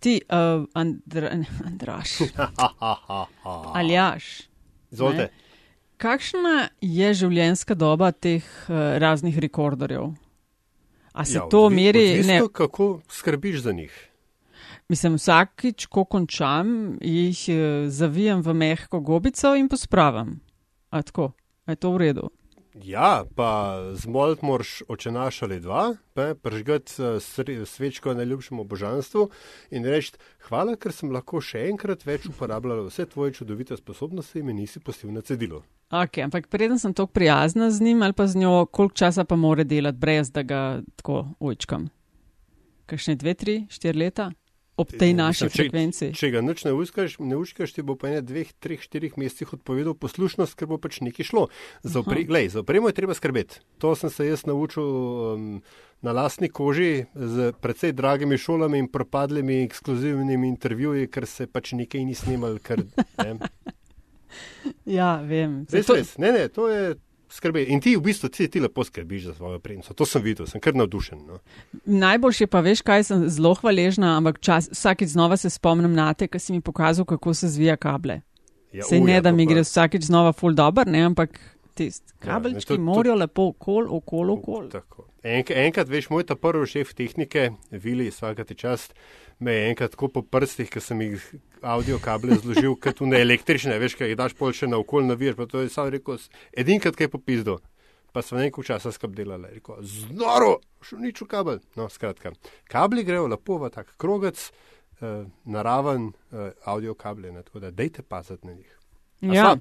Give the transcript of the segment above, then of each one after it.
ti, uh, Andra, Andraš, Aljaš. Izvolite. Kakšna je življenjska doba teh uh, raznih rekorderjev? A se Ja, to odvi- meri? odvisno, Ne, kako skrbiš za njih. mislim, vsakič, ko končam, jih uh, zavijem v mehko gobico in pospravim. A tako, a je to v redu? Ja, pa zmolt moraš očenaš ali dva, ne, prižgati eh, svečko najljubšemu božanstvu in reči: Hvala, ker sem lahko še enkrat več uporabljala vse tvoje čudovite sposobnosti in me nisi pustil na cedilu. Ok, ampak preden sem tako prijazna z njim ali pa z njo, koliko časa pa mora delati, brez da ga tako ujčkam? Kakšne dve, tri, štiri leta? Ob tej naši Mislim, če- frekvenci. Če ga nič ne uskaš, ne uškaš, ti bo po ene dveh, treh, štirih mesecih odpovedal poslušnost, ker bo pač nekaj šlo. Za, opre, glej, za opremo je treba skrbeti. To sem se jaz naučil um, na lastni koži z precej dragimi šolami in propadlimi ekskluzivnimi intervjuji, ker se pač nekaj ni snimal. Ker, ne. Ja, vem. Res, Zato- res. Ne, ne, to je skrbi. In ti v bistvu ti, ti lepo skrbiš za svojo opremo. To sem videl, sem kar navdušen. No. Najboljše pa veš, kaj sem zelo hvaležna, ampak čas, vsakeč znova se spomnim na te, ki si mi pokazal, kako se zvija kable. Ja, Sej ne, ja, da to mi gre vsakeč znova full dober, ne, ampak tisti Ja, ne, kabelčki to- ja, to- morajo lepo okol, okol, okol. Tako. Enk, enkrat, veš, moj ta prvi šef tehnike, Vili, vsakati čast, me je enkrat tako po prstih, ker sem jih audio kable zložil, kot tu ne električne, veš, kaj jih daš pol še na okol naviješ, pa to je sam rekel, edinkrat kaj popizdo. Pa smo nekaj časa skup delali, rekel, znoro, še nič v kabel. No, skratka, kabli grejo lepo v tak krogec, eh, naraven eh, audio kable, ne, tako da dejte paziti na njih. A Ja. sva?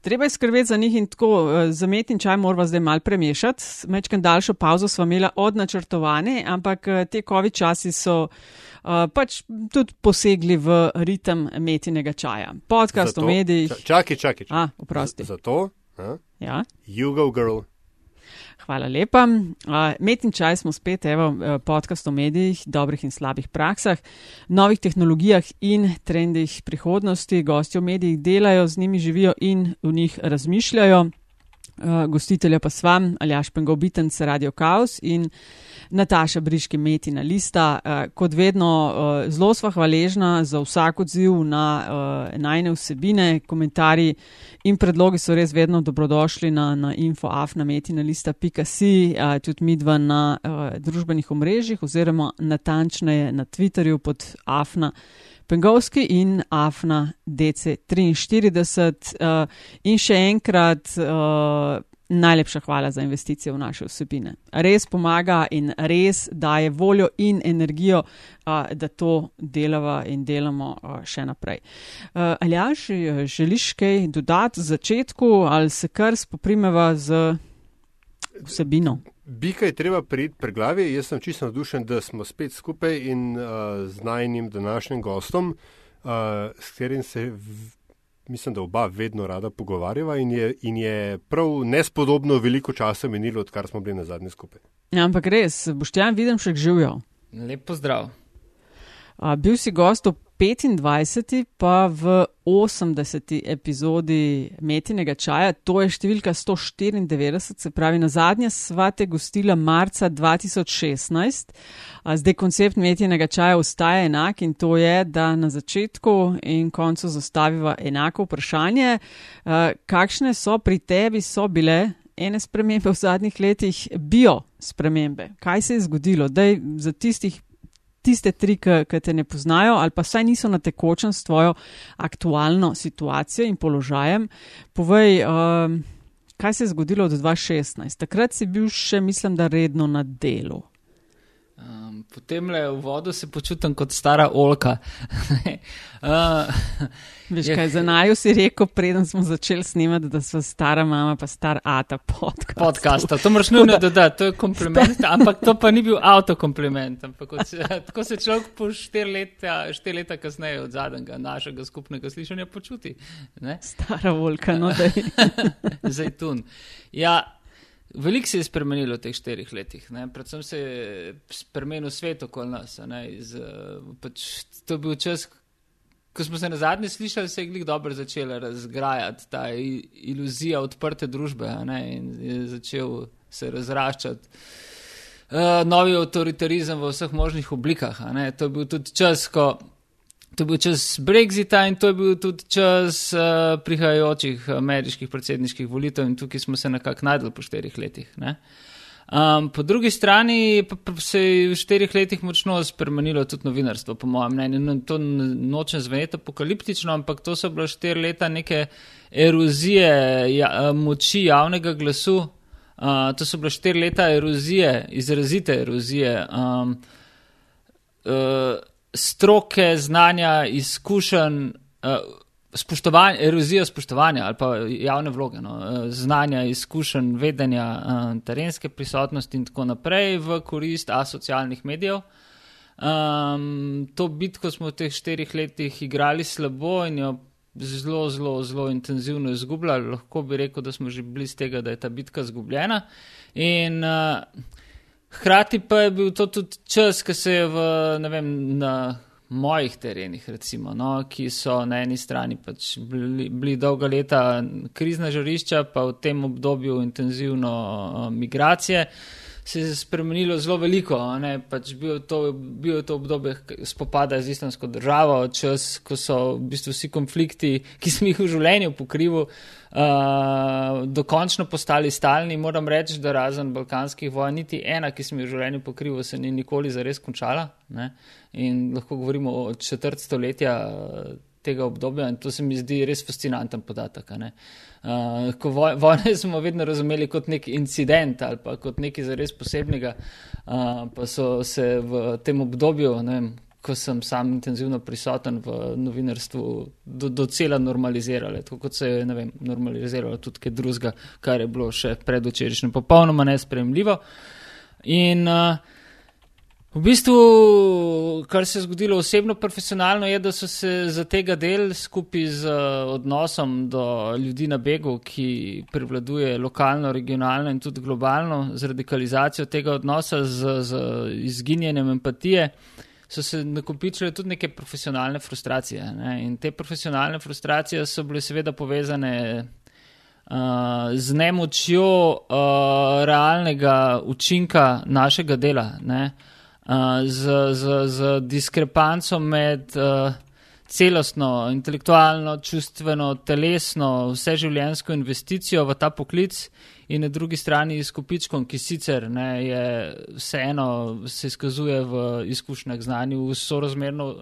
Treba je skrbeti za njih in tako, eh, za met in čaj moramo zdaj mal premešati. Mečkam daljšo pauzo smo imeli od načrtovane, ampak eh, te COVID časi so uh, pač tudi posegli v ritem metinega čaja. Podcast Zato- o medijih. ča- Čakaj, čakaj. čakaj. A, oprosti. Zato, a, Ja. you go girl. Hvala lepa. Met in čaj smo spet, evo, eh, podcast o medijih, dobrih in slabih praksah, novih tehnologijah in trendih prihodnosti. Gosti v medijih delajo, z njimi živijo in v njih razmišljajo. Uh, gostitelja pa sva, Aljaš Pengovitenc, Radio Chaos in Nataša Briški Metina Lista. Uh, kot vedno, uh, zelo sva hvaležna za vsak odziv na uh, najne vsebine, komentarji in predlogi so res vedno dobrodošli na, na infoafnametinalista.si, uh, tudi midva na uh, družbenih omrežjih oziroma natančneje na Twitterju pod afna. Pengovski in Afna DC43. Uh, in še enkrat uh, najlepša hvala za investicijo v naše vsebine. Res pomaga in res daje voljo in energijo, uh, da to delava in delamo uh, še naprej. Uh, Aljaš, želiš kaj dodati v začetku ali se kar spoprimeva z vsebino? Bika je treba priti pri glavi. Jaz sem čisto navdušen, da smo spet skupaj in uh, z najnim današnjim gostom, uh, s katerim se, v, mislim, da oba vedno rada pogovarjava in je, in je prav nespodobno veliko časa minilo, odkar smo bili na zadnji skupaj. Ja, ampak res, Boštjan, vidim še živijo. Lep pozdrav. A, bil si gost v 25. pa v 80. epizodi Metinega čaja, to je številka 194, se pravi, na zadnje sva te gostila marca 2016. A, zdaj koncept Metinega čaja ostaja enak in to je, da na začetku in koncu zastaviva enako vprašanje, a, kakšne so pri tebi so bile ene spremembe v zadnjih letih, bio spremembe. Kaj se je zgodilo? Daj, za tistih tiste tri, ki te ne poznajo ali pa saj niso na tekočem s tvojo aktualno situacijo in položajem. Povej, um, kaj se je zgodilo od 2016? Takrat si bil še, mislim, da redno na delu. Um, potem le v vodu se počutim kot stara olka. uh, Veš, Je- kaj za naju si rekel, preden smo začeli snemati, da smo stara mama, pa star ata podcast. podcasta, to moraš nujno dodati, to je kompliment, ampak to pa ni bil avtokompliment. Se, tako se človek po štiri leta, štiri leta kasneje od zadnjega našega skupnega slišanja počuti. Ne? Stara volka, no da je. Zajtun. Ja, veliko se je spremenilo v teh štirih letih. Ne? Predvsem se je spremenil svet okoli nas. Iz, eh, pač, to je bil čas, ko smo se na zadnje slišali, se je glik dobro začela razgrajati ta iluzija odprte družbe ne, in je začel se razraščati. uh, novi avtoritarizem v vseh možnih oblikah. To je bil tudi čas, ko. To je bil čas Brexita in to je bil tudi čas uh, prihajajočih ameriških predsedniških volitev, in tukaj smo se nekako najdli po štirih letih. Um, po drugi strani pa, pa se je v štirih letih močno spremenilo tudi novinarstvo, po mojem mnenju. No, to nočem zveneti apokaliptično, ampak to so bila štiri leta neke erozije ja, moči javnega glasu, Uh, to so bile štiri leta erozije, izrazite erozije, um, uh, stroke, znanja, izkušenj, uh, spoštovanja, erozija spoštovanja ali pa javne vloge, no, uh, znanja, izkušenj, vedenja, uh, terenske prisotnosti in tako naprej v korist asocialnih medijev. Um, to bitko smo v teh štirih letih igrali slabo in jo zelo, zelo, zelo intenzivno izgubljali. Lahko bi rekel, da smo že blizu tega, da je ta bitka izgubljena. In uh, hkrati pa je bil to tudi čas, ki se je v, ne vem, na mojih terenih, recimo, no, ki so na eni strani pač bili, bili dolga leta krizna žarišča, pa v tem obdobju intenzivno uh, migracije se je spremenilo zelo veliko. Pač bil, to, bil to obdobje spopada z islamsko državo, čas, ko so v bistvu vsi konflikti, ki smo jih v življenju pokrivali, uh, dokončno postali stalni. Moram reči, da razen balkanskih vojn, niti ena, ki smo jih v življenju pokrivali, se ni nikoli zares končala. Ne? In lahko govorimo o četrt stoletja tega obdobja in to se mi zdi res fascinanten podatek. Uh, ko voj, vojne smo vedno razumeli kot nek incident ali pa kot nekaj zares posebnega, uh, pa so se v tem obdobju, vem, ko sem sam intenzivno prisoten v novinarstvu, do, docela normalizirale, tako kot se je vem, normaliziralo tudi kaj drugega, kar je bilo še predvčerajšnjem popolnoma nespremljivo. In uh, V bistvu, kar se je zgodilo osebno, profesionalno, je, da so se za tega del skupaj z uh, odnosom do ljudi na begu, ki prevladuje lokalno, regionalno in tudi globalno, z radikalizacijo tega odnosa, z, z izginjenjem empatije, so se nakopičile tudi neke profesionalne frustracije. Ne? In te profesionalne frustracije so bile seveda povezane. Uh, z nemočjo uh, realnega učinka našega dela. Uh, z, z, z diskrepanco med uh, celostno, intelektualno, čustveno, telesno, vseživljenjsko investicijo v ta poklic in na drugi strani izkupičkom, ki sicer ne, je vseeno se izkazuje v izkušnjah znanju, v sorazmerno.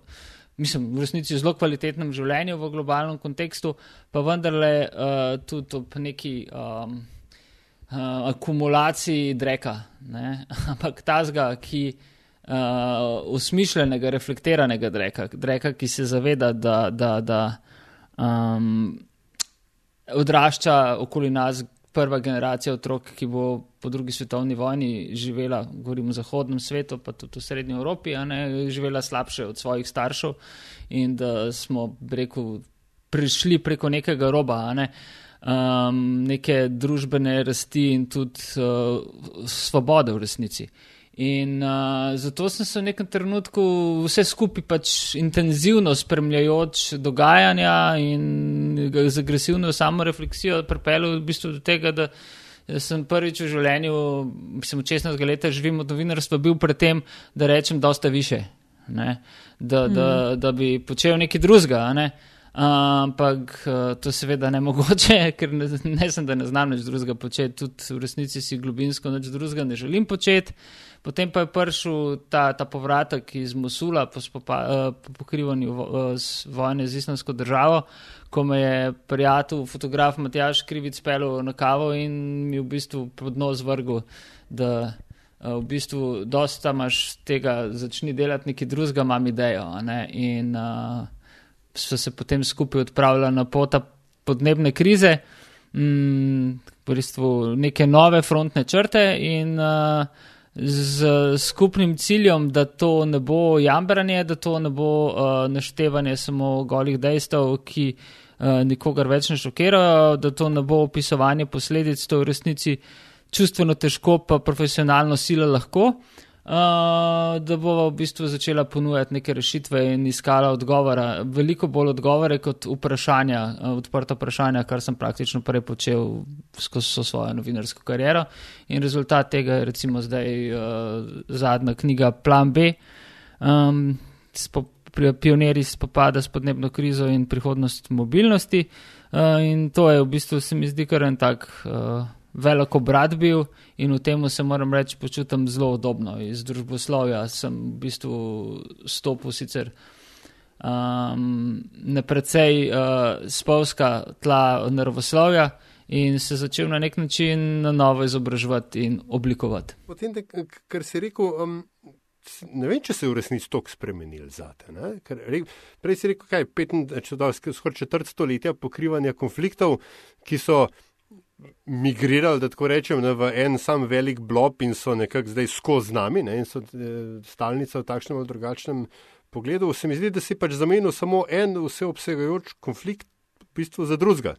Mislim, v resnici zelo kvalitetnem življenju v globalnem kontekstu, pa vendarle uh, tudi ob neki um, uh, akumulaciji dreka. Ne? Ampak ta zga, ki uh, usmišljenega, reflektiranega dreka, dreka, ki se zaveda, da, da, da um, odrašča okoli nas prva generacija otrok, ki bo po drugi svetovni vojni živela, govorim o zahodnem svetu, pa tudi v srednji Evropi, ne, živela slabše od svojih staršev in da smo rekel, prišli preko nekega roba. Um, neke družbene rasti in tudi uh, svobode v resnici. Uh, In uh, zato sem se v nekem trenutku vse skupaj pač intenzivno spremljajoč dogajanja in z agresivno samorefleksijo pripeljal v bistvu do tega, da sem prvič v življenju, mislim, 16 let živim od novinarstva, bil pred tem, da rečem, da osta više, ne? da, da, mm. da bi počel nekaj drugega. Ne? Ampak to seveda ne mogoče, ker ne, ne sem, da ne znam nič drugega početi, tudi v resnici si globinsko nič drugega ne želim početi. Potem pa je prišel ta, ta povratek iz Mosula po, spopa, uh, po pokrivanju vo, uh, vojne z islamsko državo, ko me je prijatelj, fotograf Matjaš Krivic pelil na kavo in mi v bistvu pod nos vrgel, da uh, v bistvu dosta imaš tega, začni delati nekaj drugega, imam idejo. In uh, so se potem skupaj odpravljali na pota podnebne krize, mm, v bistvu neke nove frontne črte in uh, z skupnim ciljem, da to ne bo jambranje, da to ne bo uh, naštevanje samo golih dejstev, ki uh, nikogar več ne šokirajo, da to ne bo opisovanje posledic, to je v resnici čustveno težko, pa profesionalno sila lahko. Uh, da bo v bistvu začela ponujati neke rešitve in iskala odgovore, veliko bolj odgovore kot vprašanja, uh, odprta vprašanja, kar sem praktično prej počel skozi svojo novinarsko kariero. In rezultat tega je recimo zdaj uh, zadnja knjiga Plan B, um, spo, pionirji spopada s podnebno krizo in prihodnost mobilnosti. Uh, in to je v bistvu se mi zdi kar en tak. Uh, veliko brat bil in v tem se moram reči, počutim zelo udobno. Iz družboslovja sem v bistvu stopil sicer um, na precej uh, spolska tla nervoslovja in se začel na nek način na novo izobraževati in oblikovati. Potem, kar si rekel. Um... Ne vem, če se je v resnici tako spremenil za te. Prej si rekel, kaj je skoraj četrt stoletja pokrivanja konfliktov, ki so migrirali, da tako rečem, ne, v en sam velik blob in so nekako zdaj skozi nami ne, in so e, stalnica v takšnem ali drugačnem pogledu. Se mi zdi, da si pač zamenil samo en vseobsegajoč konflikt v bistvu za drugega.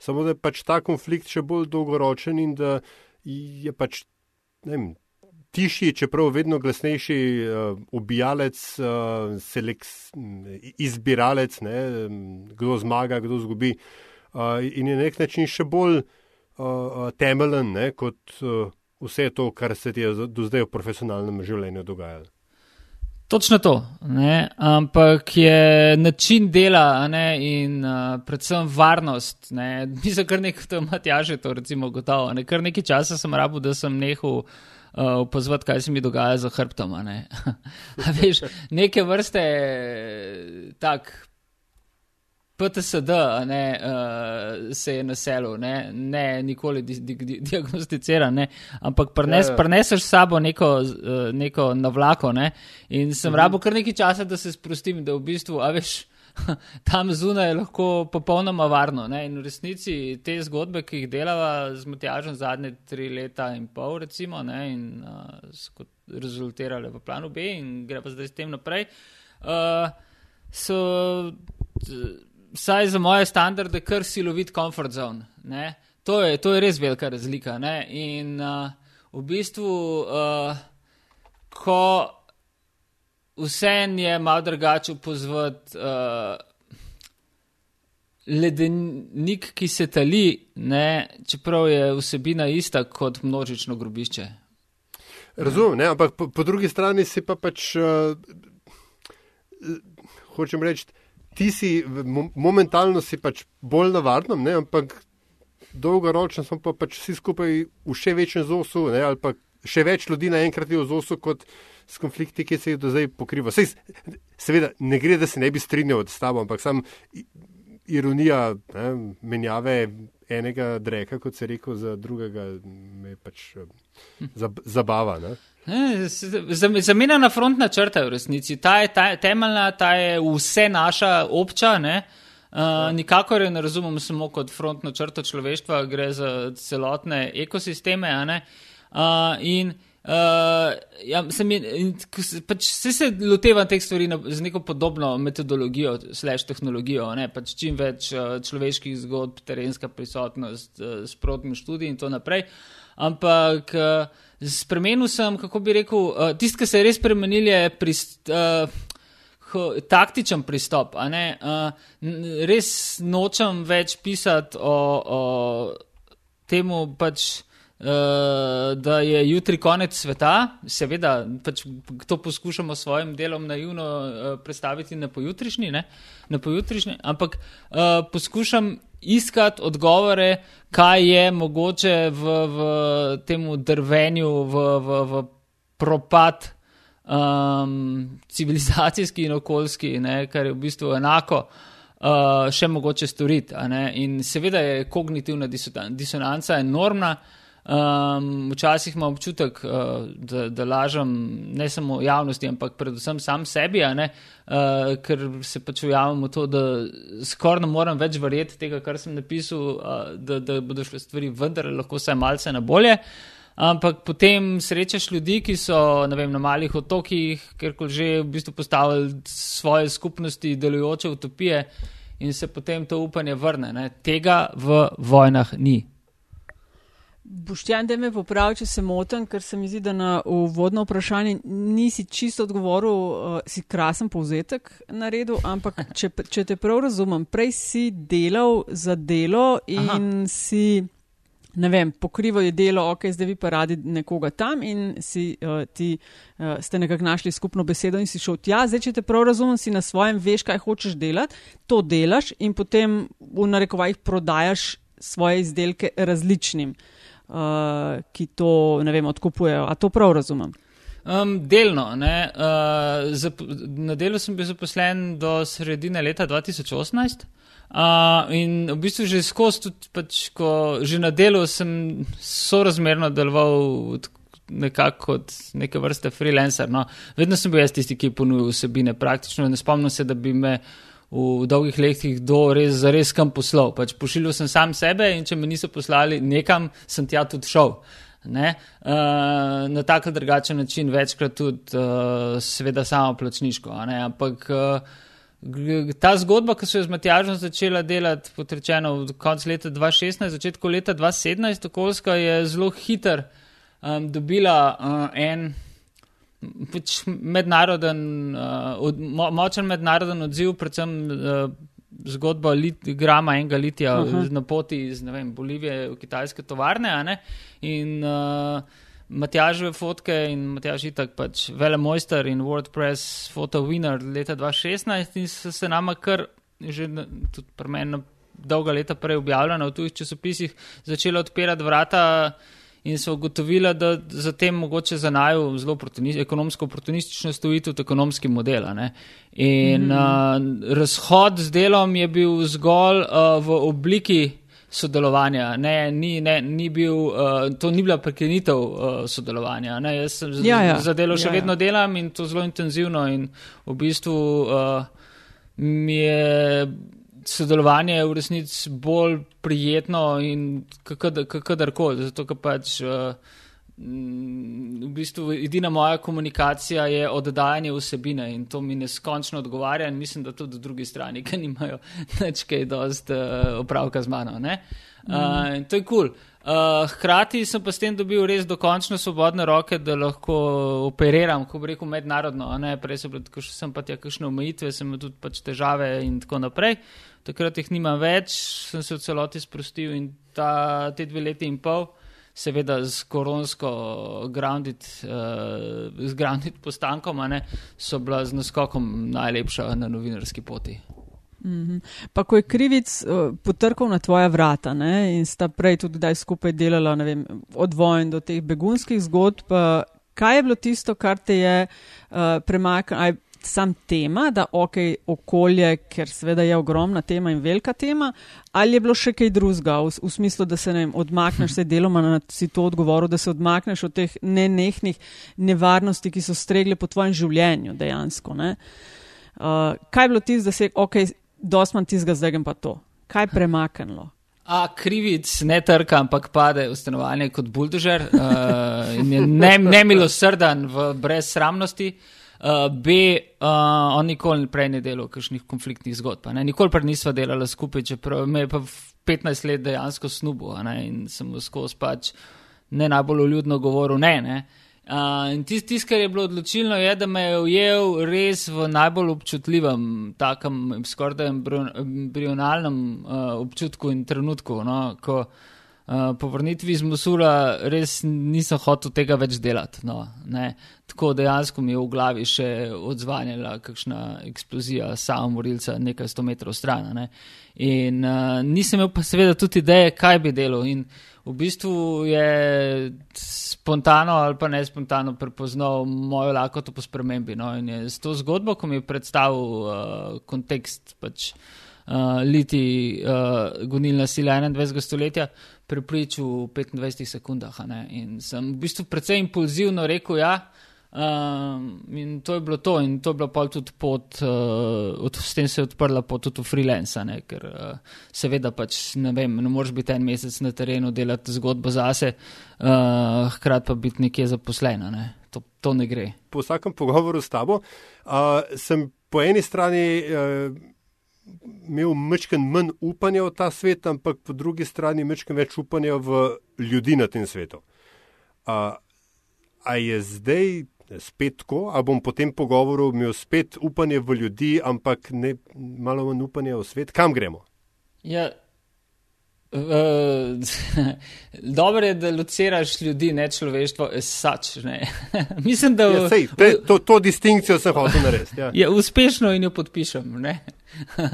Samo da je pač ta konflikt še bolj dolgoročen in da je pač ne vem. Tišji, čeprav vedno glasnejši uh, ubijalec, uh, seleks, izbiralec, ne, kdo zmaga, kdo zgubi. Uh, in je na nek način še bolj uh, temeljen ne, kot uh, vse to, kar se je do zdaj v profesionalnem življenju dogajalo. Točno to, ne? ampak je način dela ne? in uh, predvsem varnost. Ne? Mi za kar nekaj to matjaže, to recimo gotovo. Ne? Kar nekaj časa sem rabu, da sem nehal uh, opazovati, kaj se mi dogaja za hrbtom. Ne? Veš, neke vrste tak PTSD ne, uh, se je naselil, ne, ne nikoli di, di, di, diagnosticiran, ne, ampak prnes, ja, ja. preneseš s sabo neko, uh, neko navlako ne, in sem mhm. rabo kar nekaj časa, da se sprostim, da v bistvu, a veš, tam zunaj je lahko popolnoma varno. Ne, in v resnici te zgodbe, ki jih delava z Matjažem zadnje tri leta in pol, recimo, ne, in uh, so rezultirale v planu B in gre pa zdaj s tem naprej. Uh, so, vsaj za moje standarde, kar silovit comfort zone. To je, to je res velika razlika. Ne? In uh, v bistvu, uh, ko vse je malo drugače pozvati. Uh, Ledenik, ki se tali, ne, čeprav je vsebina ista kot množično grobišče. Razumem, ne, ampak po, po drugi strani si pa pač, uh, hočem reči, ti si momentalno si pač bolj na varnem, ne, ampak dolgoročno smo pa pač vsi skupaj v še večjem zosu, ne, ali pa še več ljudi naenkrat je v zosu kot s konflikti, ki se jih do zdaj pokriva. Sej, seveda, ne gre, da se ne bi strinjal s tabo, ampak sam ironija ne, menjave enega dreka, kot se rekel, za drugega, me pač zabava. Ne. Zamenjana frontna črta v resnici. Ta je ta, temeljna, ta je vse naša obča. Ne? Uh, nikakor je ne razumemo samo kot frontno črto človeštva, gre za celotne ekosisteme. Uh, in uh, ja, sem, in, pač, se, se lotevam teh stvari na, z neko podobno metodologijo, slash tehnologijo. Pač čim več uh, človeških zgodb, terenska prisotnost, uh, sprotni študij in tako naprej. Ampak. Uh, Spremenil sem, kako bi rekel, uh, tisti, ki se je res spremenil, je prist, uh, ho, taktičen pristop. Uh, res nočem več pisati o, o temu, pač, uh, da je jutri konec sveta. Seveda, pač, to poskušamo s svojim delom naivno uh, predstaviti na pojutrišnji, ne? na pojutrišnji ampak uh, poskušam iskati odgovore, kaj je mogoče v, v tem drvenju, v, v, v propad um, civilizacijski in okoljski, ne, kar je v bistvu enako. Uh, še mogoče storiti. In seveda je kognitivna disonanca enormna, uh, Um, včasih imam občutek, uh, da, da lažem ne samo javnosti, ampak predvsem sam sebi, uh, ker se pač ujamem v to, da skoraj ne morem več verjeti tega, kar sem napisal, uh, da, da bodo šle stvari vendar lahko vsaj malce na bolje. Ampak potem srečaš ljudi, ki so vem, na malih otokih, ker že v bistvu postavili svoje skupnosti, delujoče utopije in se potem to upanje vrne. Ne. Tega v vojnah ni. Boštjan, da me popravi, če se motim, ker se mi zdi, da na uvodno vprašanje nisi čisto odgovoril, uh, si krasen povzetek na redu, ampak če, če te prav razumem, prej si delal za delo in Aha. si, ne vem, pokrival je delo, ok, zdaj vi pa radi nekoga tam in si uh, ti uh, ste nekako našli skupno besedo in si šel tja. Zdaj, če te prav razumem, si na svojem veš, kaj hočeš delati, to delaš in potem v narekovajih prodajaš svoje izdelke različnim uh, ki to ne vem, odkupujejo. A to prav razumem? Um, delno. Uh, zap, na delu sem bil zaposlen do sredine leta 2018. Uh, in v bistvu že skozi, tudi pač, ko že na delu sem sorazmerno deloval nekako kot neke vrste freelancer. No. Vedno sem bil jaz tisti, ki je ponujal vsebine. Praktično ne spomnim se, da bi me v dolgih letih do res, res kam poslal. Pač pošiljal sem sam sebe in če me niso poslali nekam, sem tja tudi šel. Ne? Uh, na tak ali drugačen način, večkrat tudi, uh, seveda, samo plačniško. Ampak uh, ta zgodba, ki so jo z Matjažom začela delati, potrečeno v koncu leta 2016, začetku leta 2017, okoljska je zelo hiter um, dobila uh, en pač mednaroden, uh, od, mo, močen mednaroden odziv, predvsem uh, zgodba lit, grama enega litija uh -huh. na poti iz vem, Bolivije v kitajske tovarne. In uh, Matjažove fotke in Matjaž Itak, pač vele mojster in WordPress photo winner leta 2016 in so se nama kar že tudi pri meni dolga leta prej objavljeno v tujih časopisih začela odpirati vrata in so ugotovili, da za tem mogoče za naju zelo ekonomsko oportunistično stoji tudi ekonomski model. In mm. uh, razhod z delom je bil zgolj uh, v obliki sodelovanja. Ne, ni, ne, ni bil, uh, to ni bila prekinitev uh, sodelovanja. Ne. Jaz sem ja, ja. za delo še ja, vedno ja. delam in to zelo intenzivno in v bistvu uh, mi je sodelovanje je v resnici bolj prijetno in kakorkoli. Zato, ker pač uh, v bistvu edina moja komunikacija je oddajanje vsebine in to mi neskončno odgovarja in mislim, da tudi drugi strani, ki nimajo več kaj dost uh, opravka z mano. Uh, to je kul. Cool. Uh, hkrati sem pa s tem dobil res dokončno svobodne roke, da lahko operiram, ko bi rekel, mednarodno. Prej sem, sem pa tja kakšne omejitve, sem imel tudi pač težave in tako naprej. Uh, takrat jih nimam več, sem se v celoti sprostil in ta, te dve leti in pol, seveda z koronsko grounded, uh, grounded postankom, ne, so bila z naskokom najlepša na novinarski poti. Mm -hmm. Pa ko je krivic uh, potrkal na tvoja vrata ne, in sta prej tudi daj skupaj delala vem, od vojn do teh begunskih zgodb, uh, kaj je bilo tisto, kar te je uh, premaknilo? Sam tema, da ok, okolje, ker seveda je ogromna tema in velika tema, ali je bilo še kaj drugega, v, v smislu, da se ne odmakneš, se deloma na si to odgovoril, da se odmakneš od teh nenehnih nevarnosti, ki so stregle po tvojem življenju dejansko. Uh, kaj je bilo tisto, da se je, ok, dosman tizga, zdaj pa to. Kaj je premaknilo? A krivic ne trka, ampak pade v stanovanje kot buldožer uh, in je nemilosrden ne v brezsramnosti. Uh, Uh, B, uh, on nikoli prej ni delal kakšnih konfliktnih zgodb. Nikoli prej nisva delala skupaj, čeprav me je pa 15 let dejansko snubo in sem skozi pač ne najbolj uljudno govoril ne. ne? Uh, in tisto, tis, kar je bilo odločilno, je, da me je ujel res v najbolj občutljivem, takem skoraj embrionalnem uh, občutku in trenutku. No? Ko, Uh, po vrnitvi iz Mosula res nisem hotel tega več delati. No, Tako dejansko mi je v glavi še odzvanjala kakšna eksplozija samomorilca nekaj sto metrov stran. Ne? In uh, nisem imel pa seveda tudi ideje, kaj bi delal. In v bistvu je spontano ali pa ne spontano prepoznal mojo lakoto po spremembi. No? In je s to zgodbo, ko mi je predstavil uh, kontekst pač, uh, liti uh, gonilna sila 21. stoletja prepričal v 25 sekundah. In sem v bistvu precej impulzivno rekel, ja. Um, in to je bilo to, in to je bila pa tudi pot, uh, od, s tem se je odprla pot tudi v freelance, ne? ker uh, seveda pač ne vem, ne moreš biti en mesec na terenu, delati zgodbo zase, uh, hkrati pa biti nekje zaposlena, ne? to, to ne gre. Po vsakem pogovoru s tabo uh, sem po eni strani. Uh, imel mečken manj upanja v ta svet, ampak po drugi strani mečken več upanja v ljudi na tem svetu. A, a je zdaj spet tako, a bom po tem pogovoru imel spet upanje v ljudi, ampak ne malo manj upanja v svet, kam gremo? Ja, Uh, Dobro je, da lociraš ljudi, ne človeštvo, sač. Ne. Mislim, da ja, sej, te, to, to distinkcijo sem hotel narediti. Ja. Je uspešno in jo podpišem. uh,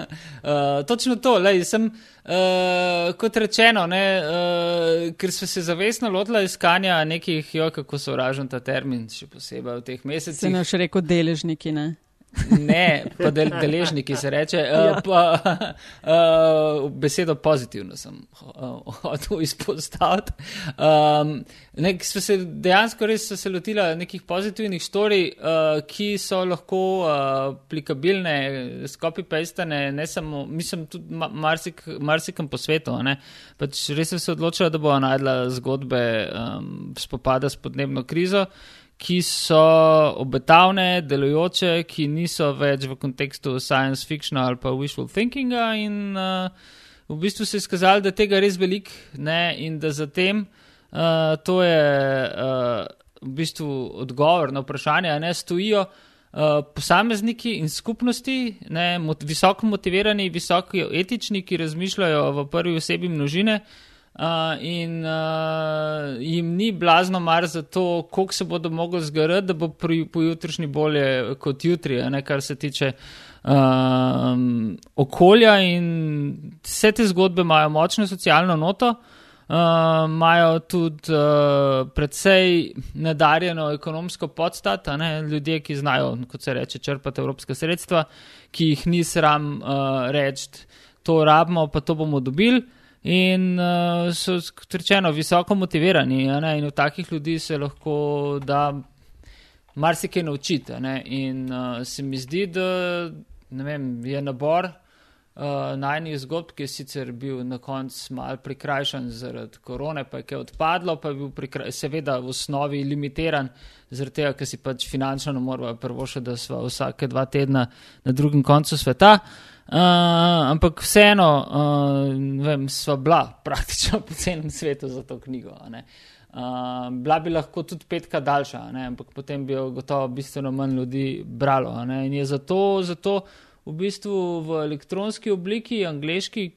točno to, lej, sem, uh, kot rečeno, ne, uh, ker smo se zavestno lotili iskanja nekih, jo, kako so vražen ta termin, še posebej v teh mesecih. Se ne še reko deležniki, ne? Ne, pa del, deležniki se reče. Uh, pa, uh, besedo pozitivno sem hotel uh, izpostaviti. Um, nek, se dejansko res se lotila nekih pozitivnih storij, uh, ki so lahko uh, aplikabilne, skopipejstane, ne samo, mislim, tudi marsik, marsikam po svetu. Pač res sem se odločila, da bo najdla zgodbe um, spopada s podnebno krizo ki so obetavne, delujoče, ki niso več v kontekstu science fiction ali pa wishful thinkinga. In uh, v bistvu se je skazalo, da tega res velik ne in da zatem uh, to je uh, v bistvu odgovor na vprašanje, ne stojijo. Uh, posamezniki in skupnosti, ne, mot, visoko motivirani, visoko etični, ki razmišljajo v prvi osebi množine, uh, Uh, in uh, jim ni blazno mar za to, koliko se bodo mogli zgraditi, da bo pojutrišnji bolje kot jutri, ne, kar se tiče uh, okolja. In vse te zgodbe imajo močno socialno noto, imajo uh, tudi uh, predvsej nadarjeno ekonomsko podstat, ne, ljudje, ki znajo, kot se reče, črpati evropske sredstva, ki jih ni sram uh, reči, to rabimo, pa to bomo dobili in uh, so, kot rečeno, visoko motivirani. In v takih ljudi se lahko da marsikaj naučiti. In uh, se mi zdi, da vem, je nabor uh, najnih zgodb, ki je sicer bil na koncu mal prikrajšan zaradi korone, pa je odpadlo, pa je bil seveda v osnovi limitiran. Zaradi tega, ker si pač finančno moramo prvo še, da smo vsake dva tedna na drugem koncu sveta. Uh, Uh, ampak vseeno, uh, vem, sva bila praktično po celem svetu za to knjigo. Uh, bila bi lahko tudi petka daljša, ne? ampak potem bi jo gotovo bistveno manj ljudi bralo. In je zato, zato v bistvu v elektronski obliki, angliški,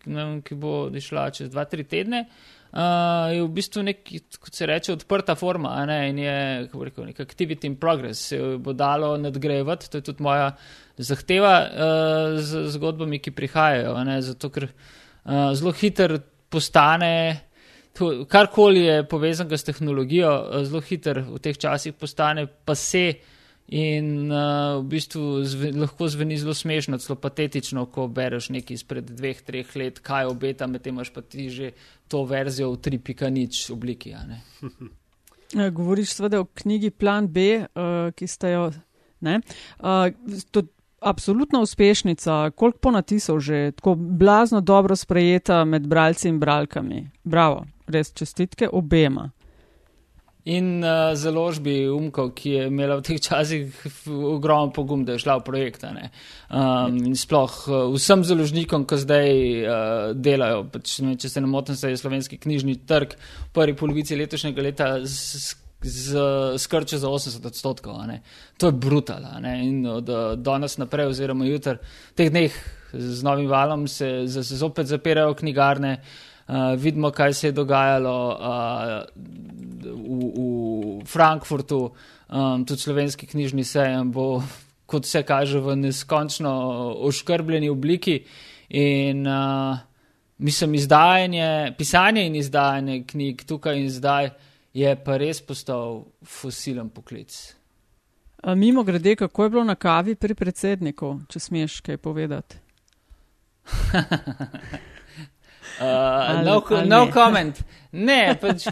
ki bo šla čez 2-3 tedne, uh, je v bistvu nek, kot se reče, odprta forma ne? in je, kako rekel, nek activity in progress, se bo dalo nadgrajevati. To je tudi moja zahteva uh, z zgodbami, ki prihajajo. Ne? Zato, ker uh, zelo hitro postane, karkoli je povezano s tehnologijo, uh, zelo hitro v teh časih postane pa se. In uh, v bistvu zve, lahko zveni zelo smešno, zelo patetično, ko bereš nekaj izpred dveh, treh let, kaj obeta, medtem imaš pa ti že to verzijo v 3.0 obliki. Govoriš seveda o knjigi Plan B, uh, ki ste jo. Uh, to, absolutna uspešnica, koliko ponatisov že, tako blazno dobro sprejeta med bralci in bralkami. Bravo, res čestitke obema. In uh, založbi Umkov, ki je imela v teh časih ogromen pogum, da je šla v projekte. Um, sploh uh, vsem založnikom, ki zdaj uh, delajo, pač, ne, če se ne motim, se je slovenski knjižni trg v prvi polovici letošnjega leta skrče za 80 odstotkov. To je brutal. In od danes naprej, oziroma jutr, teh dneh z novim valom se, se zopet zapirajo knjigarne. Uh, vidimo, kaj se je dogajalo uh, v, v Frankfurtu, um, tudi slovenski knjižni sejem bo, kot se kaže, v neskončno oškrbljeni obliki. In uh, mislim, izdajanje, pisanje in izdajanje knjig tukaj in zdaj uh, je pa res postal fosilen poklic. A mimo grede, kako je bilo na kavi pri predsedniku, če smeš kaj povedati? uh, no, no comment. Ne, pač,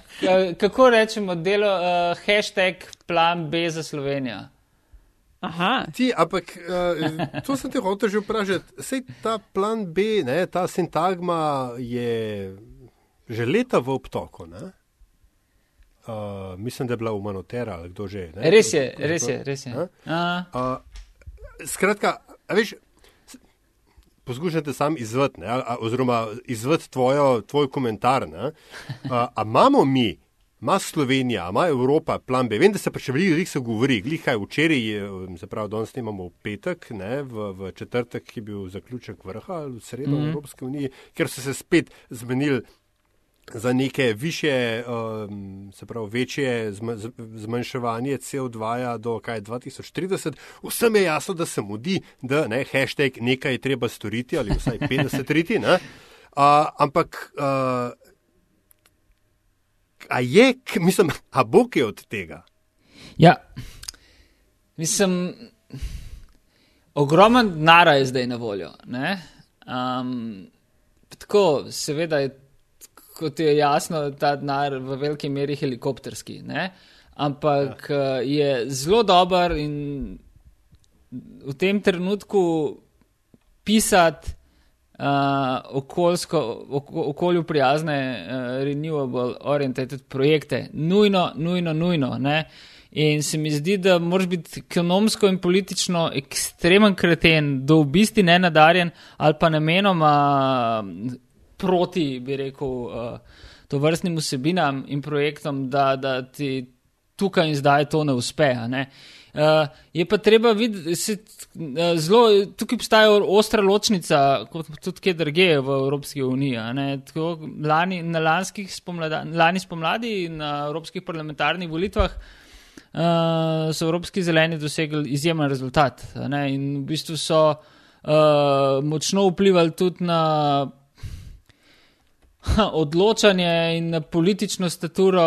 kako rečemo, delo uh, hashtag plan B za Slovenijo. Aha. Ti, ampak uh, to sem ti hotel že vprašati. Sej ta plan B, ne, ta sintagma je že leta v obtoku. Ne? uh, mislim, da je bila umanotera ali kdo že. Ne? Res je, res je, res je. Uh, skratka, veš, poskušam te sam izvati, oziroma izvati tvoj komentar. A imamo mi, ima Slovenija, ima Evropa plan B? Vem, da se pa še veliko ljudi se govori, glihaj včeraj, se pravi, danes imamo v petek, ne, v, v četrtek, je bil zaključek vrha v sredo mm -hmm. Evropske unije, ker so se spet zmenili za neke više, um, se pravi, večje zmanjševanje CO2 -ja do kaj 2030, vsem je jasno, da se mudi, da ne, hashtag nekaj je treba storiti ali vsaj 50 riti. Ne, uh, ampak, uh, a je, mislim, a bo kaj od tega? Ja, mislim, ogromen nara je zdaj na voljo. Um, tako, seveda je kot je jasno, ta denar v veliki meri helikopterski. Ne? Ampak ja. Eh, je zelo dober in v tem trenutku pisati uh, okoljsko, okolju prijazne, uh, renewable oriented projekte. Nujno, nujno, nujno. Ne? In se mi zdi, da moraš biti ekonomsko in politično ekstremen kreten, do v bistvu ne nadarjen ali pa namenoma proti, bi rekel, uh, to vrstnim vsebinam in projektom, da, da ti tukaj in zdaj to ne uspe. Ne? Uh, je pa treba videti, da uh, zelo tukaj obstaja ostra ločnica, kot tudi kje druge v Evropski uniji. Tako, lani, na lanskih spomlada, lani spomladi na evropskih parlamentarnih volitvah uh, so evropski zeleni dosegli izjemen rezultat. In v bistvu so uh, močno vplivali tudi na odločanje in politično staturo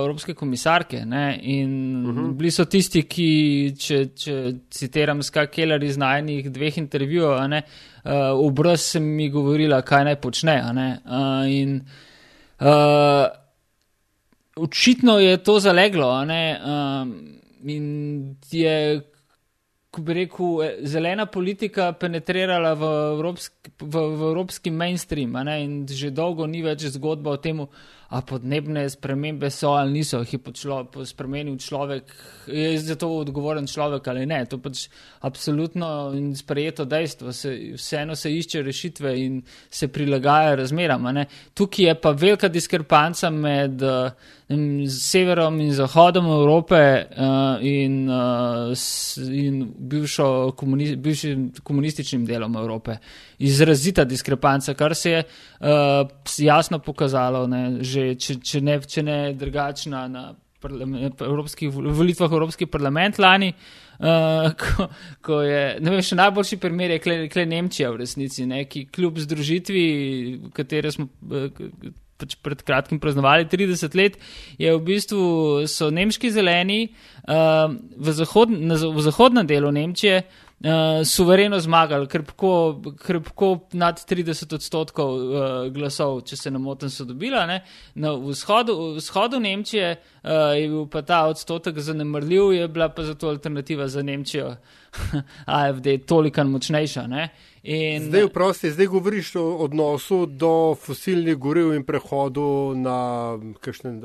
Evropske komisarke. Ne? In uh mhm. -huh. bili so tisti, ki, če, če citiram Skak Keller iz najnih dveh intervjujev, uh, obraz sem mi govorila, kaj naj počne. Uh, in uh, očitno je to zaleglo. Uh, in je bi rekel, eh, zelena politika penetrirala v evropski, v, v evropski mainstream in že dolgo ni več zgodba o tem, a podnebne spremembe so ali niso, jih je člo, spremenil človek, je za to odgovoren človek ali ne. To pač absolutno in sprejeto dejstvo, se, vseeno se išče rešitve in se prilagaja razmeram. Tukaj je pa velika diskrepanca med uh, severom in zahodom Evrope uh, in, uh, s, in komuni, bivšim komunističnim delom Evrope. Izrazita diskrepanca, kar se je uh, jasno pokazalo, ne, že, če, če ne, ne drugačna na evropskih volitvah v Evropski parlament lani. Uh, ko, ko je, vem, še najboljši primer je kle, kle Nemčija v resnici, ne, ki kljub združitvi, katero smo pač pred kratkim praznovali 30 let, je v bistvu so nemški zeleni uh, v, zahod, na, v zahodnem delu Nemčije uh, suvereno zmagali, krpko, krpko nad 30 odstotkov uh, glasov, če se ne motim, so dobila. Ne? Na vzhodu, vzhodu Nemčije uh, je bil pa ta odstotek zanemrljiv, je bila pa zato alternativa za Nemčijo, AFD, toliko močnejša. Ne? In, zdaj, prosti, zdaj govoriš o odnosu do fosilnih goriv in prehodu na kakšne.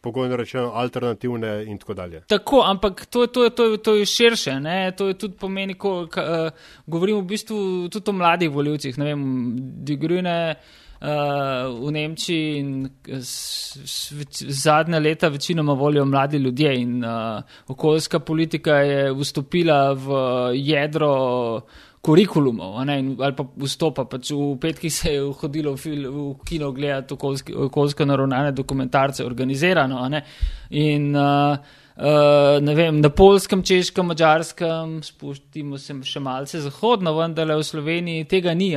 Pogojno rečeno, alternativne in tako dalje. Tako, ampak to, to, to, to je širše. Ne? To je tudi pomeni, ko ka, uh, govorimo v bistvu tudi o mladih voljivcih. Digrune uh, v Nemčiji in s, s, s, zadnja leta večinoma volijo mladi ljudje in uh, okoljska politika je vstopila v jedro kurikulumov, ali pa vstopa. Pač v petkih se je hodilo v, fil, v kino gledati okoljsko naravnane dokumentarce, organizirano. In uh, uh, ne vem, na polskem, češkem, mačarskem, spustimo se še malce zahodno, vendar v Sloveniji tega ni.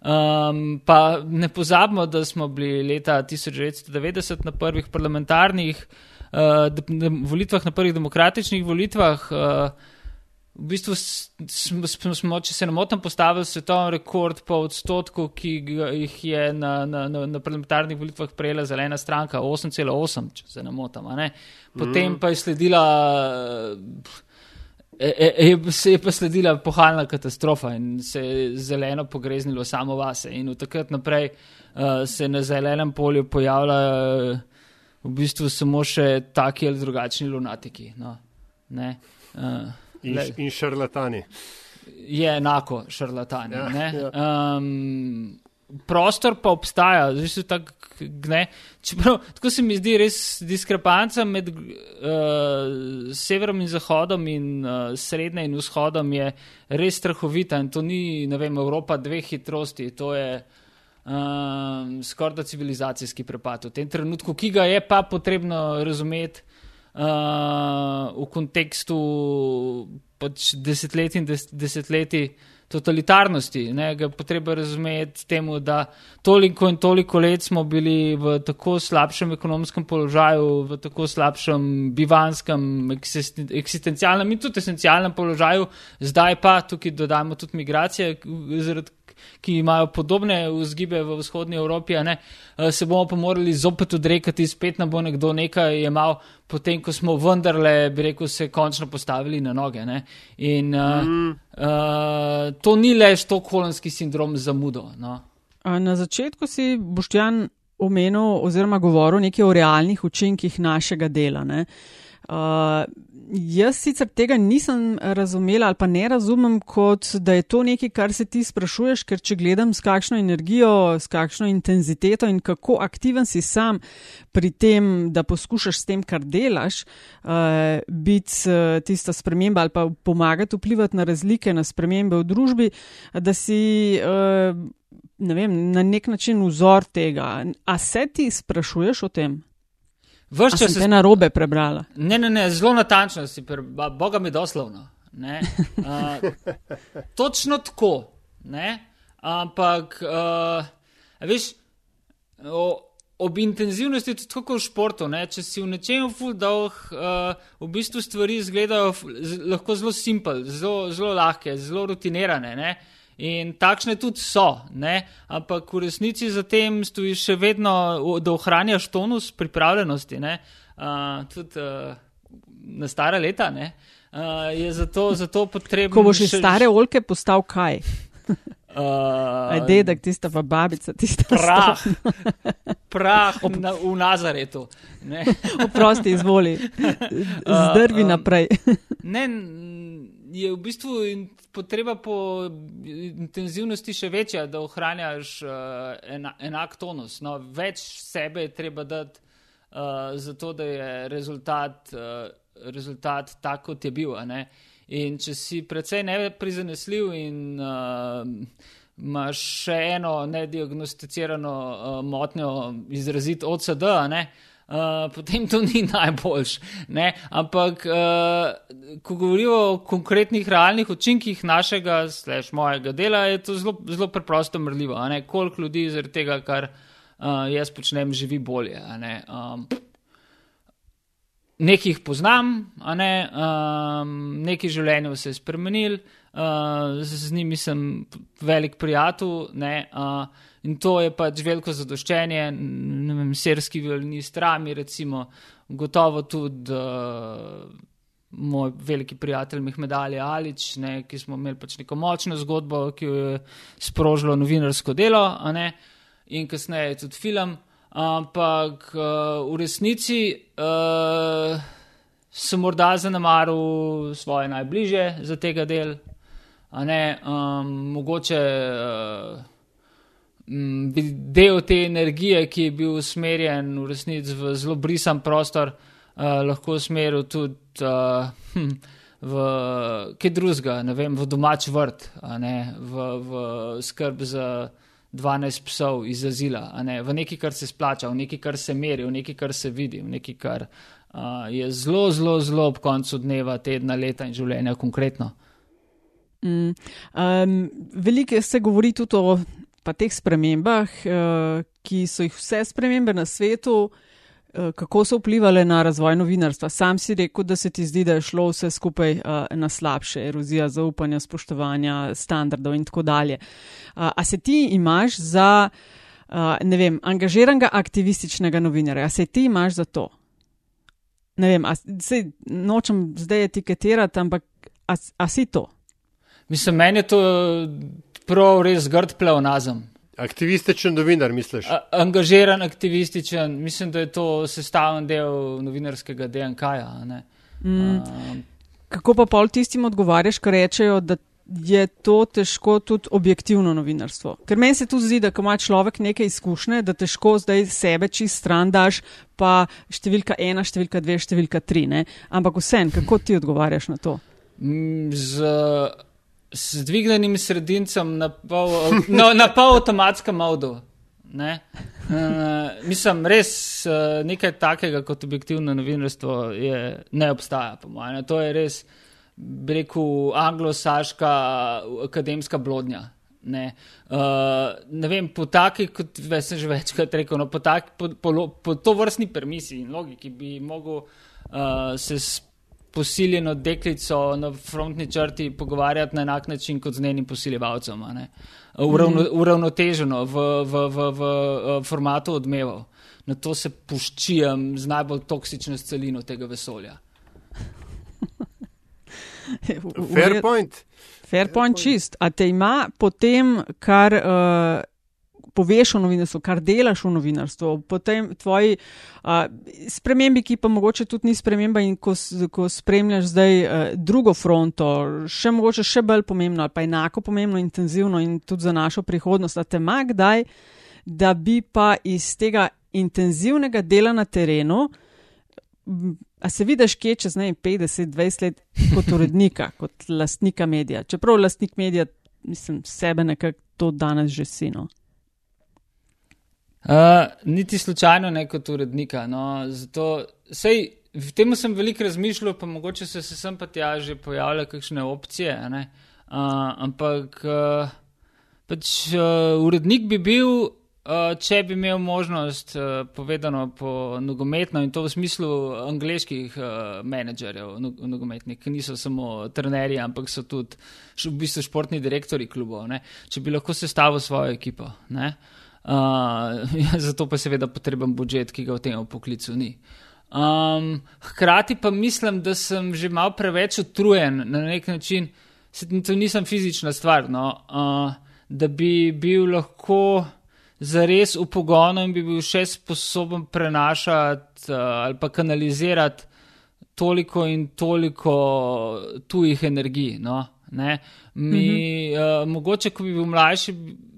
Um, pa ne pozabimo, da smo bili leta 1990 na prvih parlamentarnih uh, volitvah, na prvih demokratičnih volitvah. Uh, v bistvu smo, smo, če se ne motim, postavili svetovni rekord po odstotku, ki jih je na, na, na, na parlamentarnih volitvah prejela zelena stranka, 8,8, če se ne motim. Ne? Potem mm. pa je sledila. Je, e, e, je, se je pa sledila pohalna katastrofa in se je zeleno pogreznilo samo vase. In od takrat naprej uh, se na zelenem polju pojavljajo uh, v bistvu samo še taki ali drugačni lunatiki. No, uh, In, in šarlatani. je enako šarlatan. Ja, ne? ja. Um, prostor pa obstaja, zdaj so tako. Ne, čeprav, tako se mi zdi res diskrepanca med uh, severom in zahodom in uh, srednjim in vzhodom je res strahovita in to ni, ne vem, Evropa dveh hitrosti, to je um, skoraj da civilizacijski prepad v tem trenutku, ki ga je pa potrebno razumeti uh, v kontekstu pač desetletij in des, desetletij totalitarnosti. Ne, ga potreba razumeti temu, da toliko in toliko let smo bili v tako slabšem ekonomskem položaju, v tako slabšem bivanskem, eksisten, eksistencialnem in tudi esencialnem položaju, zdaj pa tukaj dodajamo tudi migracije, zaradi ki imajo podobne vzgibe v vzhodnji Evropi, a ne, eh, se bomo pa morali zopet odrekati, spet nam bo nekdo nekaj jemal, potem ko smo vendarle, bi rekel, se končno postavili na noge. Ne. In uh, mm. uh, to ni le štokholmski sindrom zamudo. No. Na začetku si Boštjan omenil oziroma govoril nekaj o realnih učinkih našega dela. Uh, jaz sicer tega nisem razumela ali pa ne razumem, kot da je to nekaj, kar se ti sprašuješ, ker če gledam s kakšno energijo, s kakšno intenziteto in kako aktiven si sam pri tem, da poskušaš s tem, kar delaš, uh, biti uh, tista sprememba ali pa pomagati vplivati na razlike, na spremembe v družbi, da si. Uh, Ne vem, na nek način vzor tega. A se ti sprašuješ o tem? Vrš čas se na robe prebrala. Ne, ne, ne, zelo natančno si, pre, Boga mi doslovno. Uh, točno tako. Ne? Ampak, uh, veš, o, ob intenzivnosti, tudi tako v športu, ne? če si v nečem ful dolg, uh, v bistvu stvari izgledajo lahko zelo simpel, zelo, zelo lahke, zelo rutinirane. Ne? In takšne tudi so, ne? ampak v resnici za tem stoji še vedno, da ohranjaš tonus pripravljenosti, uh, tudi uh, na stare leta. Uh, je zato, zato potrebno. Ko boš iz še... stare olke postal kaj? Uh, Aj dedek, tista pa babica, tista prah. Prah Ob... na, v Nazaretu. Oprosti, izvoli. Zdrvi uh, um, naprej. ne, je v bistvu potreba po intenzivnosti še večja, da ohranjaš uh, ena, enak tonus. No, več sebe je treba dati, uh, zato da je rezultat, uh, rezultat tak, kot je bil. In če si precej neprizanesljiv in uh, imaš še eno nediagnosticirano uh, motnjo izraziti OCD, ne, uh, Uh, potem to ni najboljš. Ne? Ampak, uh, ko govorimo o konkretnih realnih učinkih našega, slash mojega dela, je to zelo, zelo preprosto mrljivo. Koliko ljudi zaradi tega, kar uh, jaz počnem, živi bolje. Ne? Um, nekih poznam, ne? um, neki življenje se je spremenil, uh, z, z njimi sem velik prijatelj. Uh, In to je pač veliko zadoščenje, ne vem, srski violinist, rami, recimo, gotovo tudi uh, moj veliki prijatelj Mehmed Ali Alič, ne, ki smo imeli pač neko močno zgodbo, ki jo je sprožilo novinarsko delo, in kasneje tudi film. Ampak uh, v resnici uh, sem morda zanemaril svoje najbližje za tega del, um, mogoče. Uh, del te energije, ki je bil usmerjen v resnici v zelo brisan prostor, uh, lahko usmeril tudi uh, hm, v kaj drugega, ne vem, v domač vrt, ne, v, v skrb za 12 psov iz azila, ne, v nekaj, kar se splača, v nekaj, kar se meri, v nekaj, kar se vidi, v nekaj, kar uh, je zelo, zelo, zelo ob koncu dneva, tedna, leta in življenja konkretno. Mm, um, veliko se govori tudi o pa teh spremembah, uh, ki so jih vse spremembe na svetu, uh, kako so vplivali na razvoj novinarstva. Sam si rekel, da se ti zdi, da je šlo vse skupaj uh, na slabše, erozija zaupanja, spoštovanja standardov in tako dalje. A se ti imaš za, ne vem, angažiranega aktivističnega novinarja, a se ti imaš za to? Ne vem, a, sej, nočem zdaj etiketirati, ampak a, a si to? Mislim, meni je to prav res grd pleonazem. Aktivističen novinar, misliš? A, angažiran, aktivističen, mislim, da je to sestavljen del novinarskega DNK-ja. Mm. Kako pa pol tistim odgovarjaš, ki rečejo, da, je to težko tudi objektivno novinarstvo. Ker meni se tu zdi, da ko ima človek nekaj izkušnje, da težko zdaj sebe čist stran daš, pa številka ena, številka dve, številka tri. Ne? Ampak vsem, kako ti odgovarjaš na to? Mm, z, z dvignjenim sredincem na pol, no, na pol avtomatskem modu. Ne? Uh, mislim, res uh, nekaj takega kot objektivno novinarstvo je, ne obstaja, po mojem. To je res bi rekel, anglosaška akademska blodnja. Ne, uh, ne vem, po taki, kot sem že večkrat rekel, no, po, tak, po, po, po to vrstni permisiji in logiki bi mogel uh, se s posiljeno deklico na frontni črti pogovarjati na enak način kot z njenim posiljevalcem. Uravno, mhm. uravnoteženo v, v, v, v, formatu odmevov. Na to se puščijem z najbolj toksično celino tega vesolja. Fair point. Fair point čist. A te ima potem, kar uh, poveš o novinarstvu, kar delaš v novinarstvu, potem tvoji uh, spremembi, ki pa mogoče tudi ni sprememba in ko, ko spremljaš zdaj uh, drugo fronto, še mogoče še bolj pomembno ali pa enako pomembno, intenzivno in tudi za našo prihodnost, a te ima kdaj, da bi pa iz tega intenzivnega dela na terenu A se vidiš, kje čez ne 50, 20 let kot urednika, kot lastnika medija? Čeprav lastnik medija, mislim, sebe nekako to danes že sino. Uh, niti slučajno ne kot urednika. No, zato, sej, v tem sem veliko razmišljal, pa mogoče so se sem pa tja že pojavljale kakšne opcije. Uh, ampak uh, pač, uh, urednik bi bil Uh, če bi imel možnost, uh, povedano po nogometno, in to v smislu angliških uh, menedžerjev, no, nogometnih, ki niso samo trenerji, ampak so tudi v bistvu športni direktori klubov, ne? če bi lahko sestavil svojo ekipo. Uh, zato pa seveda potreben budžet, ki ga v tem poklicu ni. Um, hkrati pa mislim, da sem že mal preveč utrujen na nek način, se, to nisem fizična stvar, no? uh, da bi bil lahko zares v pogonu in bi bil še sposoben prenašati uh, ali pa kanalizirati toliko in toliko tujih energij. No? Mi, mm -hmm. uh, mogoče, ko bi bil mlajši,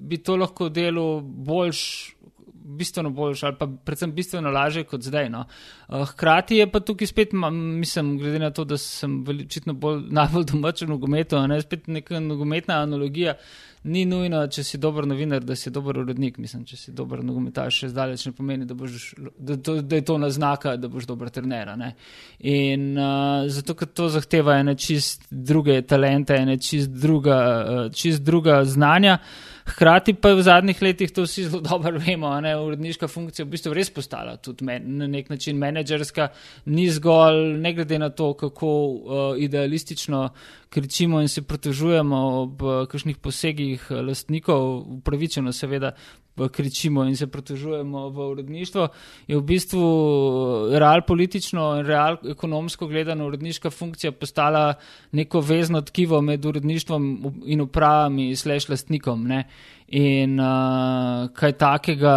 bi to lahko delo boljš. Bistveno boljše, ali pa predvsem bistveno lažje kot zdaj. No. Uh, hkrati je pa tukaj spet, mislim, glede na to, da sem očitno najbolj domačen v nogometu, ne spet neka nogometna analogija. Ni nujno, če si dober novinar, da si dober urednik. Mislim, če si dober nogometaš, še zdaleč ne pomeni, da, boš, da, to, da je to naznaka, da boš dober trener. Ne? In uh, zato, ker to zahteva ene čist druge talente, ene čist druga, uh, čist druga znanja. Hkrati pa v zadnjih letih to vsi zelo dobro vemo, je uredniška funkcija v bistvu res postala tudi men, na nek način menedžerska, ni zgolj, ne glede na to, kako uh, idealistično kričimo in se protežujemo ob uh, kakšnih posegih uh, lastnikov, upravičeno seveda kričimo in se protežujemo v uredništvo, je v bistvu real politično in real ekonomsko gledano uredniška funkcija postala neko vezno tkivo med uredništvom in upravami sleš lastnikom. Ne? In uh, kaj takega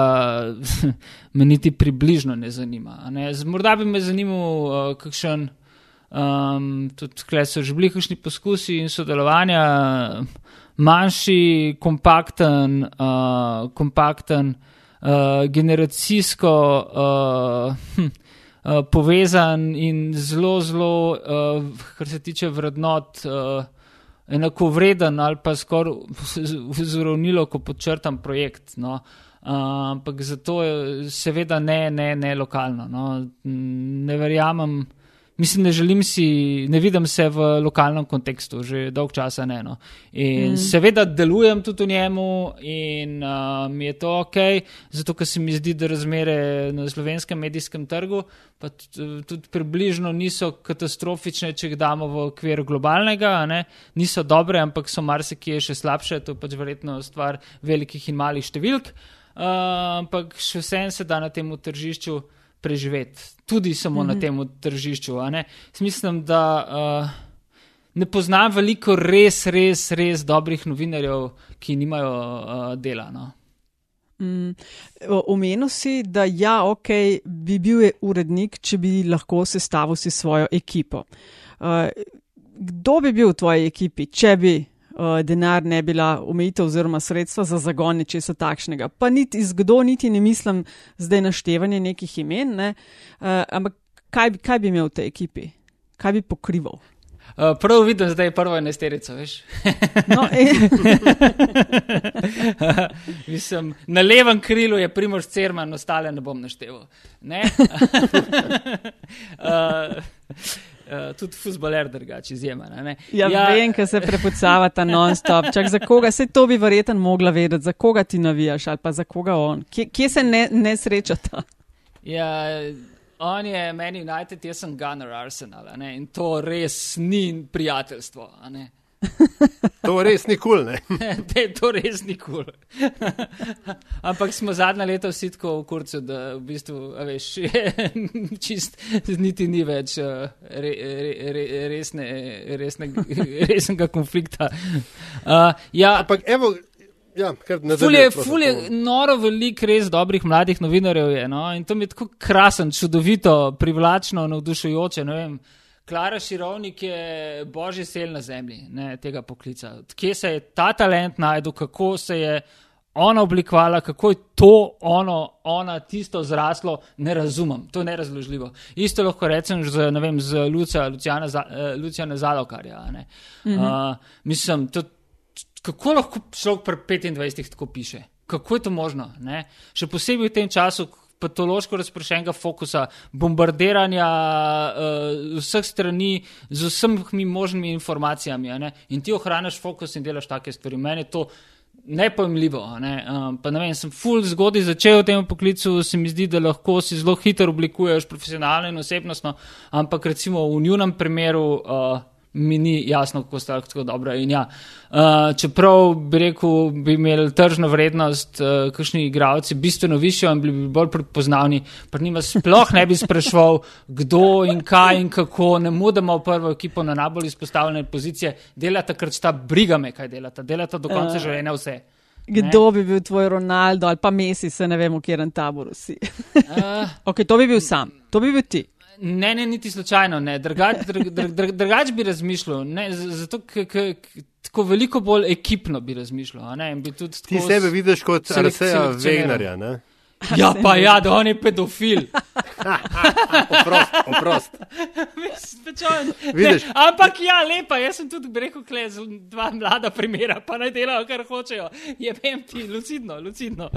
me niti približno ne zanima. Ne? Morda bi me zanimal uh, kakšen, um, tudi tukaj so že bili kakšni poskusi in sodelovanja manjši, kompakten, uh, kompakten uh, generacijsko uh, hm, uh, povezan in zelo, zelo, uh, kar se tiče vrednot, uh, enako vreden ali pa skoraj zravnilo, ko podčrtam projekt. No. Uh, ampak zato je seveda ne, ne, ne lokalno. No. Ne verjamem mislim, ne želim si, ne vidim se v lokalnem kontekstu, že dolg časa ne. No. In mm. seveda delujem tudi v njemu in uh, mi je to ok, zato ker se mi zdi, da razmere na slovenskem medijskem trgu pa tudi približno niso katastrofične, če jih damo v okvir globalnega, niso dobre, ampak so marsikje še slabše, to je pač verjetno stvar velikih in malih številk. Uh, ampak še vsem se da na tem tržišču preživeti, tudi samo mm -hmm. na mhm. tem tržišču. Mislim, da uh, ne poznam veliko res, res, res dobrih novinarjev, ki nimajo uh, dela. No. Mm, omenil si, da ja, ok, bi bil je urednik, če bi lahko sestavil si svojo ekipo. Uh, kdo bi bil v tvoji ekipi, če bi denar ne bila omejitev oziroma sredstva za zagon nečesa takšnega. Pa niti izgdo, niti ne mislim zdaj naštevanje nekih imen, ne? uh, ampak kaj, kaj bi imel v tej ekipi, kaj bi pokrival. Uh, prav vidim, zdaj je prva enesterica, veš. No, e, Mislim, na levem krilu je Primož Cerman, ostale ne bom našteval. Ne? uh, Uh, tudi futboler drugače izjemen. a ne. ja, ja, vem, ker se prepucavata non-stop. Čak za koga, se to bi verjetno mogla vedeti, za koga ti navijaš ali pa za koga on. Kje, kje se ne, ne srečata? Ja, on je meni United, jaz sem Gunner Arsenal ne, in to res ni prijateljstvo. To res ni kul, cool, ne? Te, to res ni kul. Cool. Ampak smo zadnja leta vsi tako v kurcu, da v bistvu, veš, čist niti ni več uh, re, re, re, resne, resne, resnega konflikta. Uh, ja, Ampak evo, ja, Ful je, ful je to- noro veliko res dobrih mladih novinarjev je, no? in to mi je tako krasen, čudovito, privlačno, navdušujoče. ne vem. Klara Širovnik je božji sel na zemlji ne, tega poklica. Kje se je ta talent najdel, kako se je ona oblikovala, kako je to ono, ona tisto zraslo, ne razumem, to je nerazložljivo. Isto lahko rečem z, ne vem, z Lucija, Lucijana, Za- eh, Lucijana Zalokarja. ne. Uh, mislim, to, kako lahko človek pri 25 tako piše? Kako je to možno? Ne? Še posebej v tem času patološko razprošenega fokusa, bombardiranja uh, vseh strani z vsemi možnimi informacijami. ne. In ti ohraniš fokus in delaš take stvari. Meni je to nepojmljivo. Ne? Um, pa ne vem, sem full zgodaj začel v tem poklicu, se mi zdi, da lahko si zelo hitro oblikuješ profesionalno in osebnostno, ampak recimo v njunem primeru. Uh, Mi ni jasno, kako sta tako dobra. In Ja, uh, čeprav bi rekel, bi imeli tržno vrednost, uh, kakšni igravci, bistveno višjo in bili bi bolj prepoznavni, pa njima sploh ne bi sprašval, kdo in kaj in kako, ne mudamo prvo ekipo na najbolj izpostavljene pozicije, delata, ker sta briga me, kaj delata, delata do konca Eh. življenja vse. Kdo bi bil tvoj Ronaldo ali pa Messi, se ne vem, v katerem taboru si. Uh, ok, to bi bil sam, to bi bil ti. Ne, ne, niti slučajno ne. Drugač drug, drug, drug, drugač bi razmišljal, ne, zato ker tako veliko bolj ekipno bi razmišljal. Ne, bi Ti sebe vidiš kot Arseja. Wegnarja, ne? Ja, pa ja, da on je pedofil. Oprost, oprost. Ne, ampak ja, lepa, jaz sem tudi rekel, kle, dva mlada primera, pa naj delajo, kar hočejo. Je vem ti, lucidno, lucidno.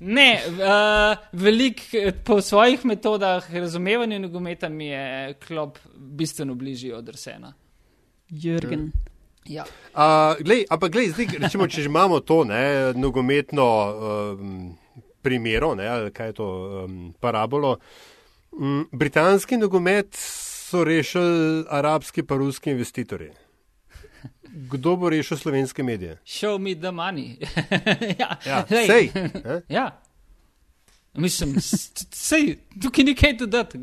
Ne, uh, velik eh, po svojih metodah razumevanja nogometa mi je klop bistveno bližji od Arsena. Jürgen. Ja. Uh, glej, ampak glej, zdaj, recimo, če že imamo to ne, nogometno um, primero, ne, ali kaj je to um, parabolo. Um, britanski nogomet so rešili arabski pa ruski investitorji. Kdo bo rešil slovenske medije? Show me the money. ja, Ja, glej, sej, ne? Ja. Mislim, sej, tukaj ni kaj dodati.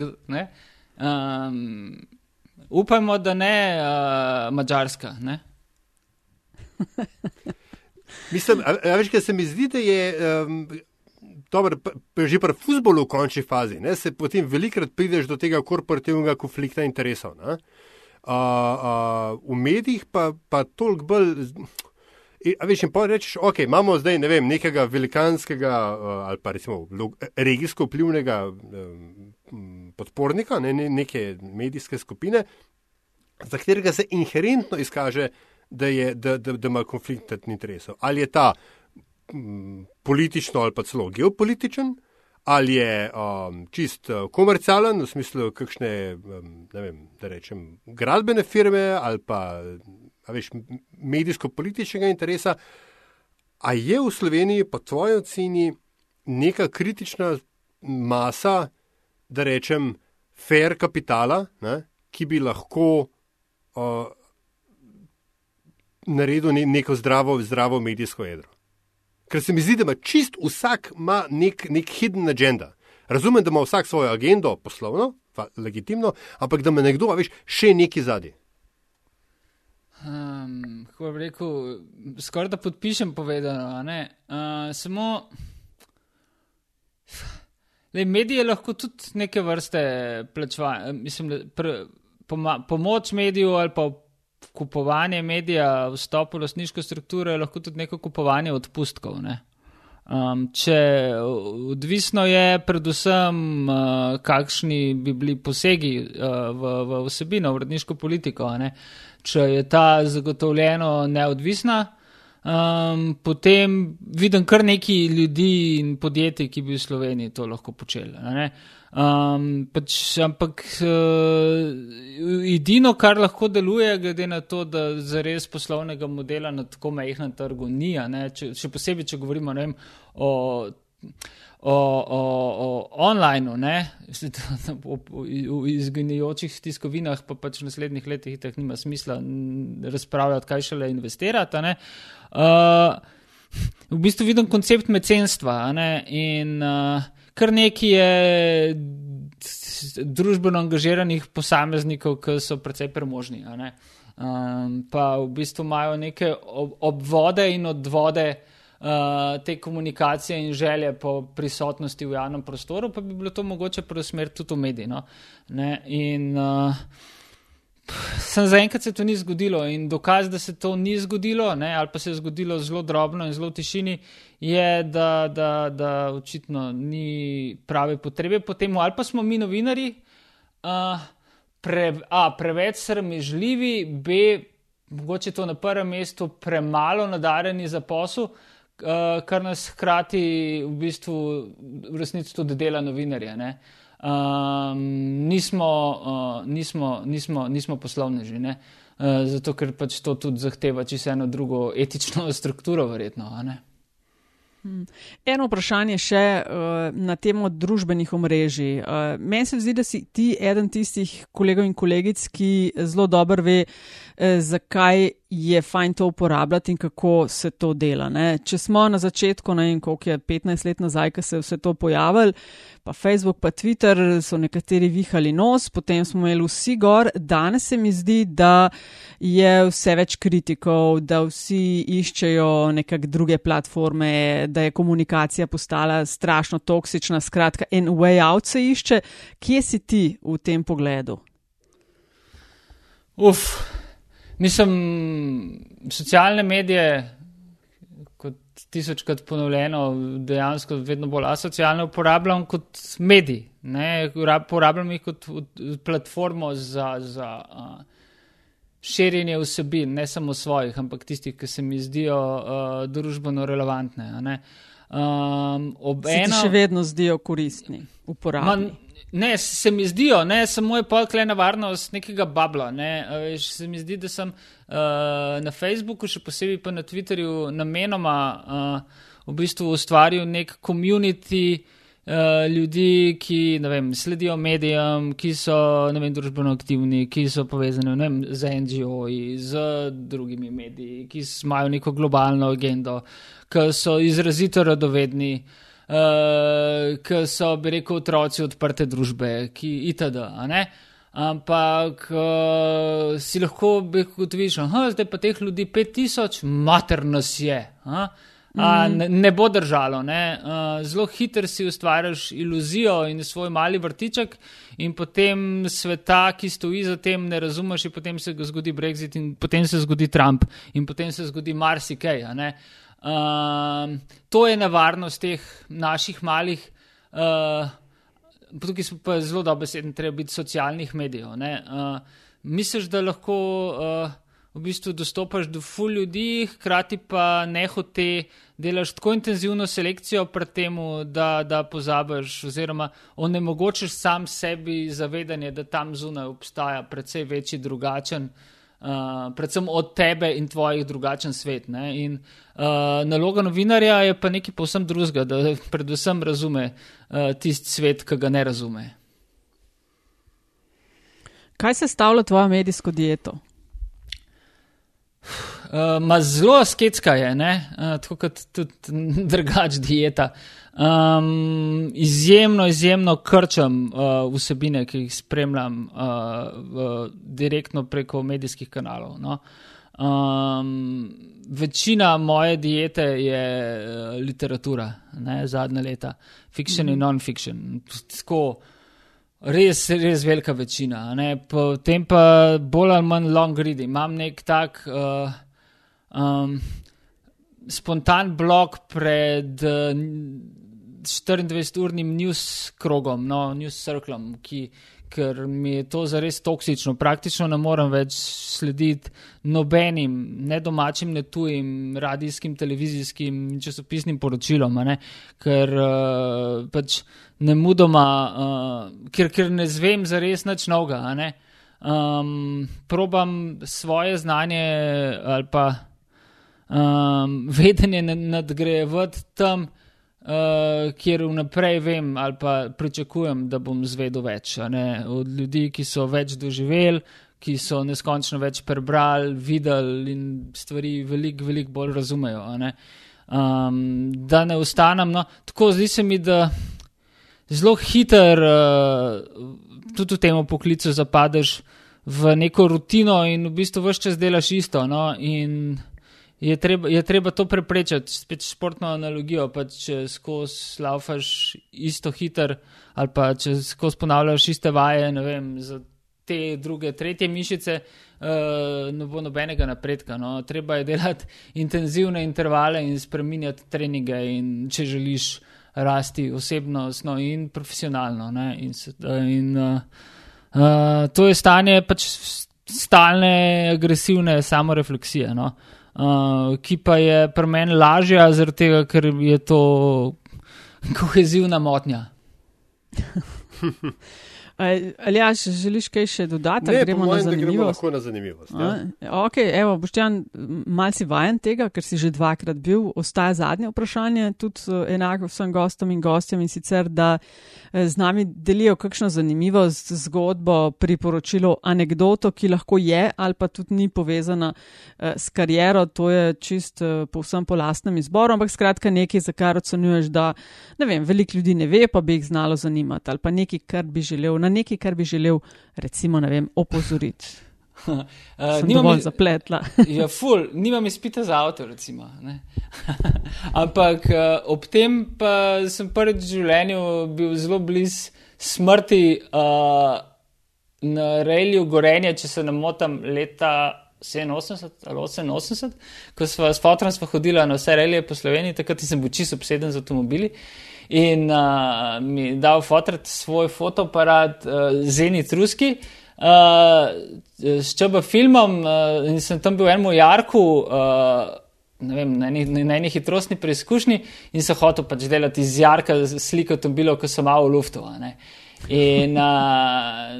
Um, upajmo, da ne uh, Mačarska. Ne? Mislim, a, a veš, kaj se mi zdi, da je um, p- že pri futbolu v končni fazi, ne, se potem velikrat prideš do tega korporativnega konflikta interesov. Ne. Uh, uh, v medijih pa, pa toliko bolj. A veš, in pa rečeš, ok, imamo zdaj ne vem, nekega velikanskega ali pa recimo regijsko vplivnega podpornika, ne, neke medijske skupine, za katerega se inherentno izkaže, da, je, da, da, da ima konflikt interesov. Ali je ta m, politično ali pa celo geopolitičen, ali je um, čist uh, komercialen, v smislu kakšne, um, ne vem, da rečem, gradbene firme ali pa veš, medijsko-političnega interesa. A je v Sloveniji, po tvoji oceni, neka kritična masa, da rečem, fair kapitala, ne, ki bi lahko uh, naredil ne, neko zdravo, zdravo medijsko jedro. Ker se mi zdi, da ima čist vsak ima nek, nek hidden agenda. Razumem, da ima vsak svojo agendo poslovno, fa, legitimno, ampak da ima nekdo, a veš, še neki zadnji. Um, kako bi rekel, skoraj da podpišem povedano. Uh, samo. Le, medije lahko tudi neke vrste plačevajo. Mislim, da pr, poma, pomoč mediju ali pa kupovanje medija, vstop v lastniško strukturo je lahko tudi neko kupovanje odpustkov. Ne? Um, če odvisno je predvsem, uh, kakšni bi bili posegi uh, v, v vsebino, v uredniško politiko. Če je ta zagotovljeno neodvisna, um, potem vidim kar nekaj ljudi in podjetij, ki bi v Sloveniji to lahko počeli. Um, pač, ampak uh, edino, kar lahko deluje, glede na to, da za res poslovnega modela na tako majhnem trgu ni, če, še posebej, če govorimo vem, o, o, o, o online, v izginjajočih tiskovinah, pa pač v naslednjih letih tako nima smisla razpravljati, kaj šele investirati. Uh, v bistvu vidim koncept mecenstva in uh, kar nekaj je družbeno angažiranih posameznikov, ki so precej premožni. Um, pa v bistvu imajo neke obvode in odvode uh, te komunikacije in želje po prisotnosti v javnem prostoru, pa bi bilo to mogoče preusmeriti tudi v medije. No? In uh, sem zaenkrat se to ni zgodilo in dokaz, da se to ni zgodilo, ne, ali pa se je zgodilo zelo drobno in zelo v tišini, je, da, da, da očitno ni prave potrebe po tem, ali pa smo mi novinari uh, pre, a, preveč srmežljivi, b, mogoče to na prvem mestu premalo nadarjeni za posel. Uh, kar nas hkrati v bistvu v resnici tudi dela novinarja. Uh, um, nismo, uh, nismo, nismo, nismo poslovneži. Uh, zato, ker pač to tudi zahteva čisto eno drugo etično strukturo, verjetno. Hmm. Eno vprašanje še uh, na temo družbenih omrežij. Uh, meni se zdi, da si ti eden tistih kolegov in kolegic, ki zelo dobro ve, uh, zakaj je fajn to uporabljati in kako se to dela. Ne? Če smo na začetku, ne vem, koliko je 15 let nazaj, ko se je vse to pojavilo, pa Facebook, pa Twitter so nekateri vihali nos, potem smo imeli vsi gor. Danes se mi zdi, da je vse več kritikov, da vsi iščejo nekakšne druge platforme, da je komunikacija postala strašno toksična. Skratka, en way out se išče. Kje si ti v tem pogledu? Uf. Mislim, socialne medije, kot tisočkrat ponovljeno, dejansko vedno bolj asocialno uporabljam kot medij. Ne? Uporabljam jih kot platformo za, za uh, širjenje vsebin, ne samo svojih, ampak tistih, ki se mi zdijo uh, družbeno relevantne. Um, se eno... še vedno zdijo koristni, uporabni. Man, Ne, se mi zdijo, ne, samo je pa klena varnost nekega babla. Ne. Se mi zdi, da sem uh, na Facebooku, še posebej pa na Twitterju, namenoma uh, v bistvu ustvaril nek komunity uh, ljudi, ki vem, sledijo medijem, ki so vem, družbeno aktivni, ki so povezani vem, z NGO-ji, z drugimi mediji, ki imajo neko globalno agendo, ki so izrazito radovedni uh, eh, ki so, bi rekel, otroci odprte družbe, ki itd. Ampak uh, si lahko bi ugotoviš, da je pa teh ljudi 5000, mater nas je. A? A, mhm. ne, ne bo držalo. Ne? Uh, zelo hitro si ustvarjaš iluzijo in svoj mali vrtiček, in potem sveta, ki stoji za tem, ne razumeš, in potem se zgodi Brexit, in potem se zgodi Trump, in potem se zgodi marsikaj. Um, to je nevarnost teh naših malih, uh, tukaj smo pa zelo dobesedni, treba biti socialnih medijev. Uh, misliš, da lahko uh, v bistvu dostopaš do ful ljudi, hkrati pa ne hote delaš tako intenzivno selekcijo pred tem, da, da pozabiš oziroma onemogočiš sam sebi zavedanje, da tam zunaj obstaja precej večji drugačen. Uh, predvsem od tebe in tvojih drugačen svet. In, uh, naloga novinarja je pa nekaj povsem drugega, da predvsem razume uh, tisti svet, ki ga ne razume. Kaj se stavlja tvojo medijsko dieto? Uh, zelo sketska je, uh, tako kot tudi drugač dieta. Um, izjemno, izjemno krčam uh, vsebine, ki jih spremljam uh, v, direktno preko medijskih kanalov. No. Um, večina moje diete je literatura, ne, zadnje leta, fiction mm -hmm. in non-fiction. Tako, res, res velika večina. Potem pa bolj ali manj long read. Imam nek tak uh, um, spontan blog pred uh, 24-urnim news krogom, no, news circlom, ki ker mi je to zares toksično. Praktično ne morem več slediti nobenim, ne domačim, ne tujim, radijskim, televizijskim in časopisnim poročilom, ne? ker uh, pač ne mudoma, uh, ker, ker ne zvem zares nič novega. Um, probam svoje znanje ali pa um, vedenje nadgrajevati tam uh, kjer vnaprej vem ali pa pričakujem, da bom zvedel več od ljudi, ki so več doživeli, ki so neskončno več prebrali, videli in stvari veliko, veliko bolj razumejo. Ne? Um, da ne ostanem. No, tako zdi se mi, da zelo hiter uh, tudi v tem poklicu zapadeš v neko rutino in v bistvu vse čas delaš isto. No? In je treba, je treba to preprečiti, spet športno analogijo. Pa če skozi laufaš isto hiter, ali pa če skozi ponavljaš iste vaje, ne vem, za te druge, tretje mišice, uh, ne bo nobenega napredka. No. Treba je delati intenzivne intervale in spreminjati treninge, in če želiš rasti osebno no, in profesionalno. Ne, in, in, uh, uh, to je stanje pač stalne agresivne samorefleksije. No. Uh, uh, ki pa je pri meni lažja, zaradi tega, ker je to kohezivna motnja. Ali ja, če želiš kaj še dodati, ne, gremo na zanimivost. Gremo na zanimivost ja. Ok, evo, Boštjan, mal si vajen tega, ker si že dvakrat bil. Ostaja zadnje vprašanje, tudi eh, enako vsem gostom in gostjem in sicer, da eh, z nami delijo kakšno zanimivost, zgodbo, priporočilo, anegdoto, ki lahko je ali pa tudi ni povezana eh, s kariero, to je čist povsem po lastnem izboru, ampak skratka nekaj, za kar ocenjuješ, da ne vem, veliko ljudi ne ve, pa bi jih znalo zanimati ali pa nekaj, kar bi želel na nekaj, kar bi želel, recimo, vem, opozoriti. uh, nimam zapletla. ja, ful, nimam izpita za avto, recimo. Ampak uh, ob tem pa sem prvič v življenju bil zelo blizu smrti uh, na reliju Gorenja, če se ne motim, leta 87 ali 88, ko smo s fotom hodili na vse relije po Sloveniji, takrat sem bil čisto obseden z avtomobili in uh, mi dal fotrat svoj fotoaparat uh, Zenit Ruski. Uh, s čeba filmom uh, in sem tam bil v enem jarku, uh, vem, na eni, na eni hitrostni preizkušnji in sem hotel pač delati iz jarka sliko avtomobilov, ko so malo v luftu. In uh,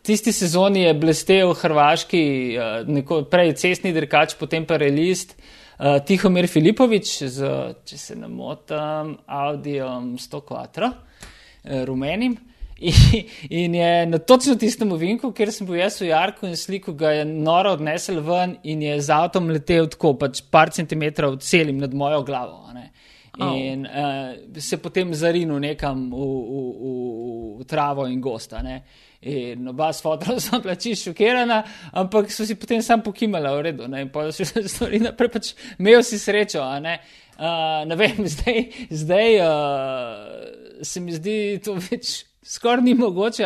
tisti sezoni je blestev Hrvaški, uh, neko, prej cestni dirkač, potem pa relist. Uh, Uh, Tihomir Filipovič, z, če se ne motim, Audiom 104, uh, rumenim. In, in je na točno tistem ovinku, kjer sem bil jaz v Jarku in sliko, ga je noro odnesel ven in je z avtom letel tako, pač par centimetrov celim nad mojo glavo. In oh. uh, se potem zarinil nekam v, v, v, v travo in gosta. Ne? In oba s fotom sem bila čisto šokirana, ampak so si potem sam pokimala, v redu, ne? in pa so se stvari naprej, pač imel si srečo, ne? Uh, ne vem, zdaj, zdaj uh, se mi zdi to več skoraj ni mogoče,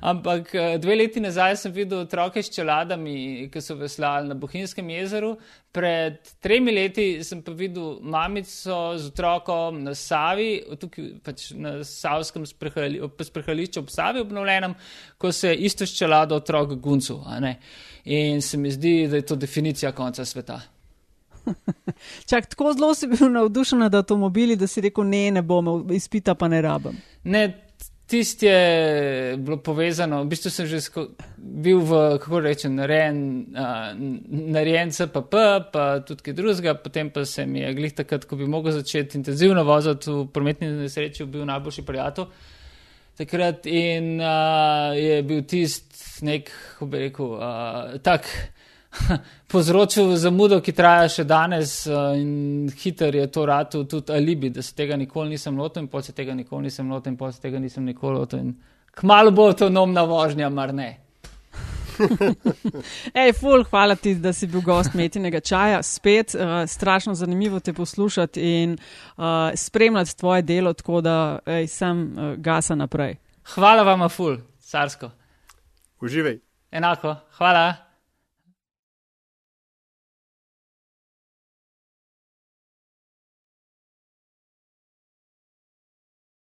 ampak eh, dve leti nazaj sem videl otroke s čeladami, ki so veslali na Bohinjskem jezeru. Pred tremi leti sem pa videl mamico z otrokom na Savi, tukaj pač na Savskem sprehališču ob Savi obnovljenem, ko se je isto s čelado otrok guncu. In se mi zdi, da je to definicija konca sveta. Čak, tako zelo si bil navdušen nad avtomobili, da si rekel, ne, ne bom, izpita pa ne rabim. Ne, Tisti je bilo povezano, v bistvu sem že bil v, kako rečem, narejen, uh, narejen CPP, pa tudi kaj drugega, potem pa se mi je glih takrat, ko bi mogel začeti intenzivno voziti v prometni nesreči, bil najboljši prijatelj. Takrat in uh, je bil tisti nek, kako bi rekel, uh, tak. povzročil zamudo, ki traja še danes uh, in hiter je to ratu tudi alibi, da se tega nikoli nisem lotil in pol se tega nikoli nisem lotil in pol se tega nisem nikoli lotil in kmalo bo avtonomna vožnja, mar ne. Ej, ful, hvala ti, da si bil gost metinega čaja. Spet uh, strašno zanimivo te poslušati in uh, spremljati tvoje delo, tako da ej, sem uh, gasa naprej. Hvala vam, ful, carsko. Uživaj. Enako, hvala.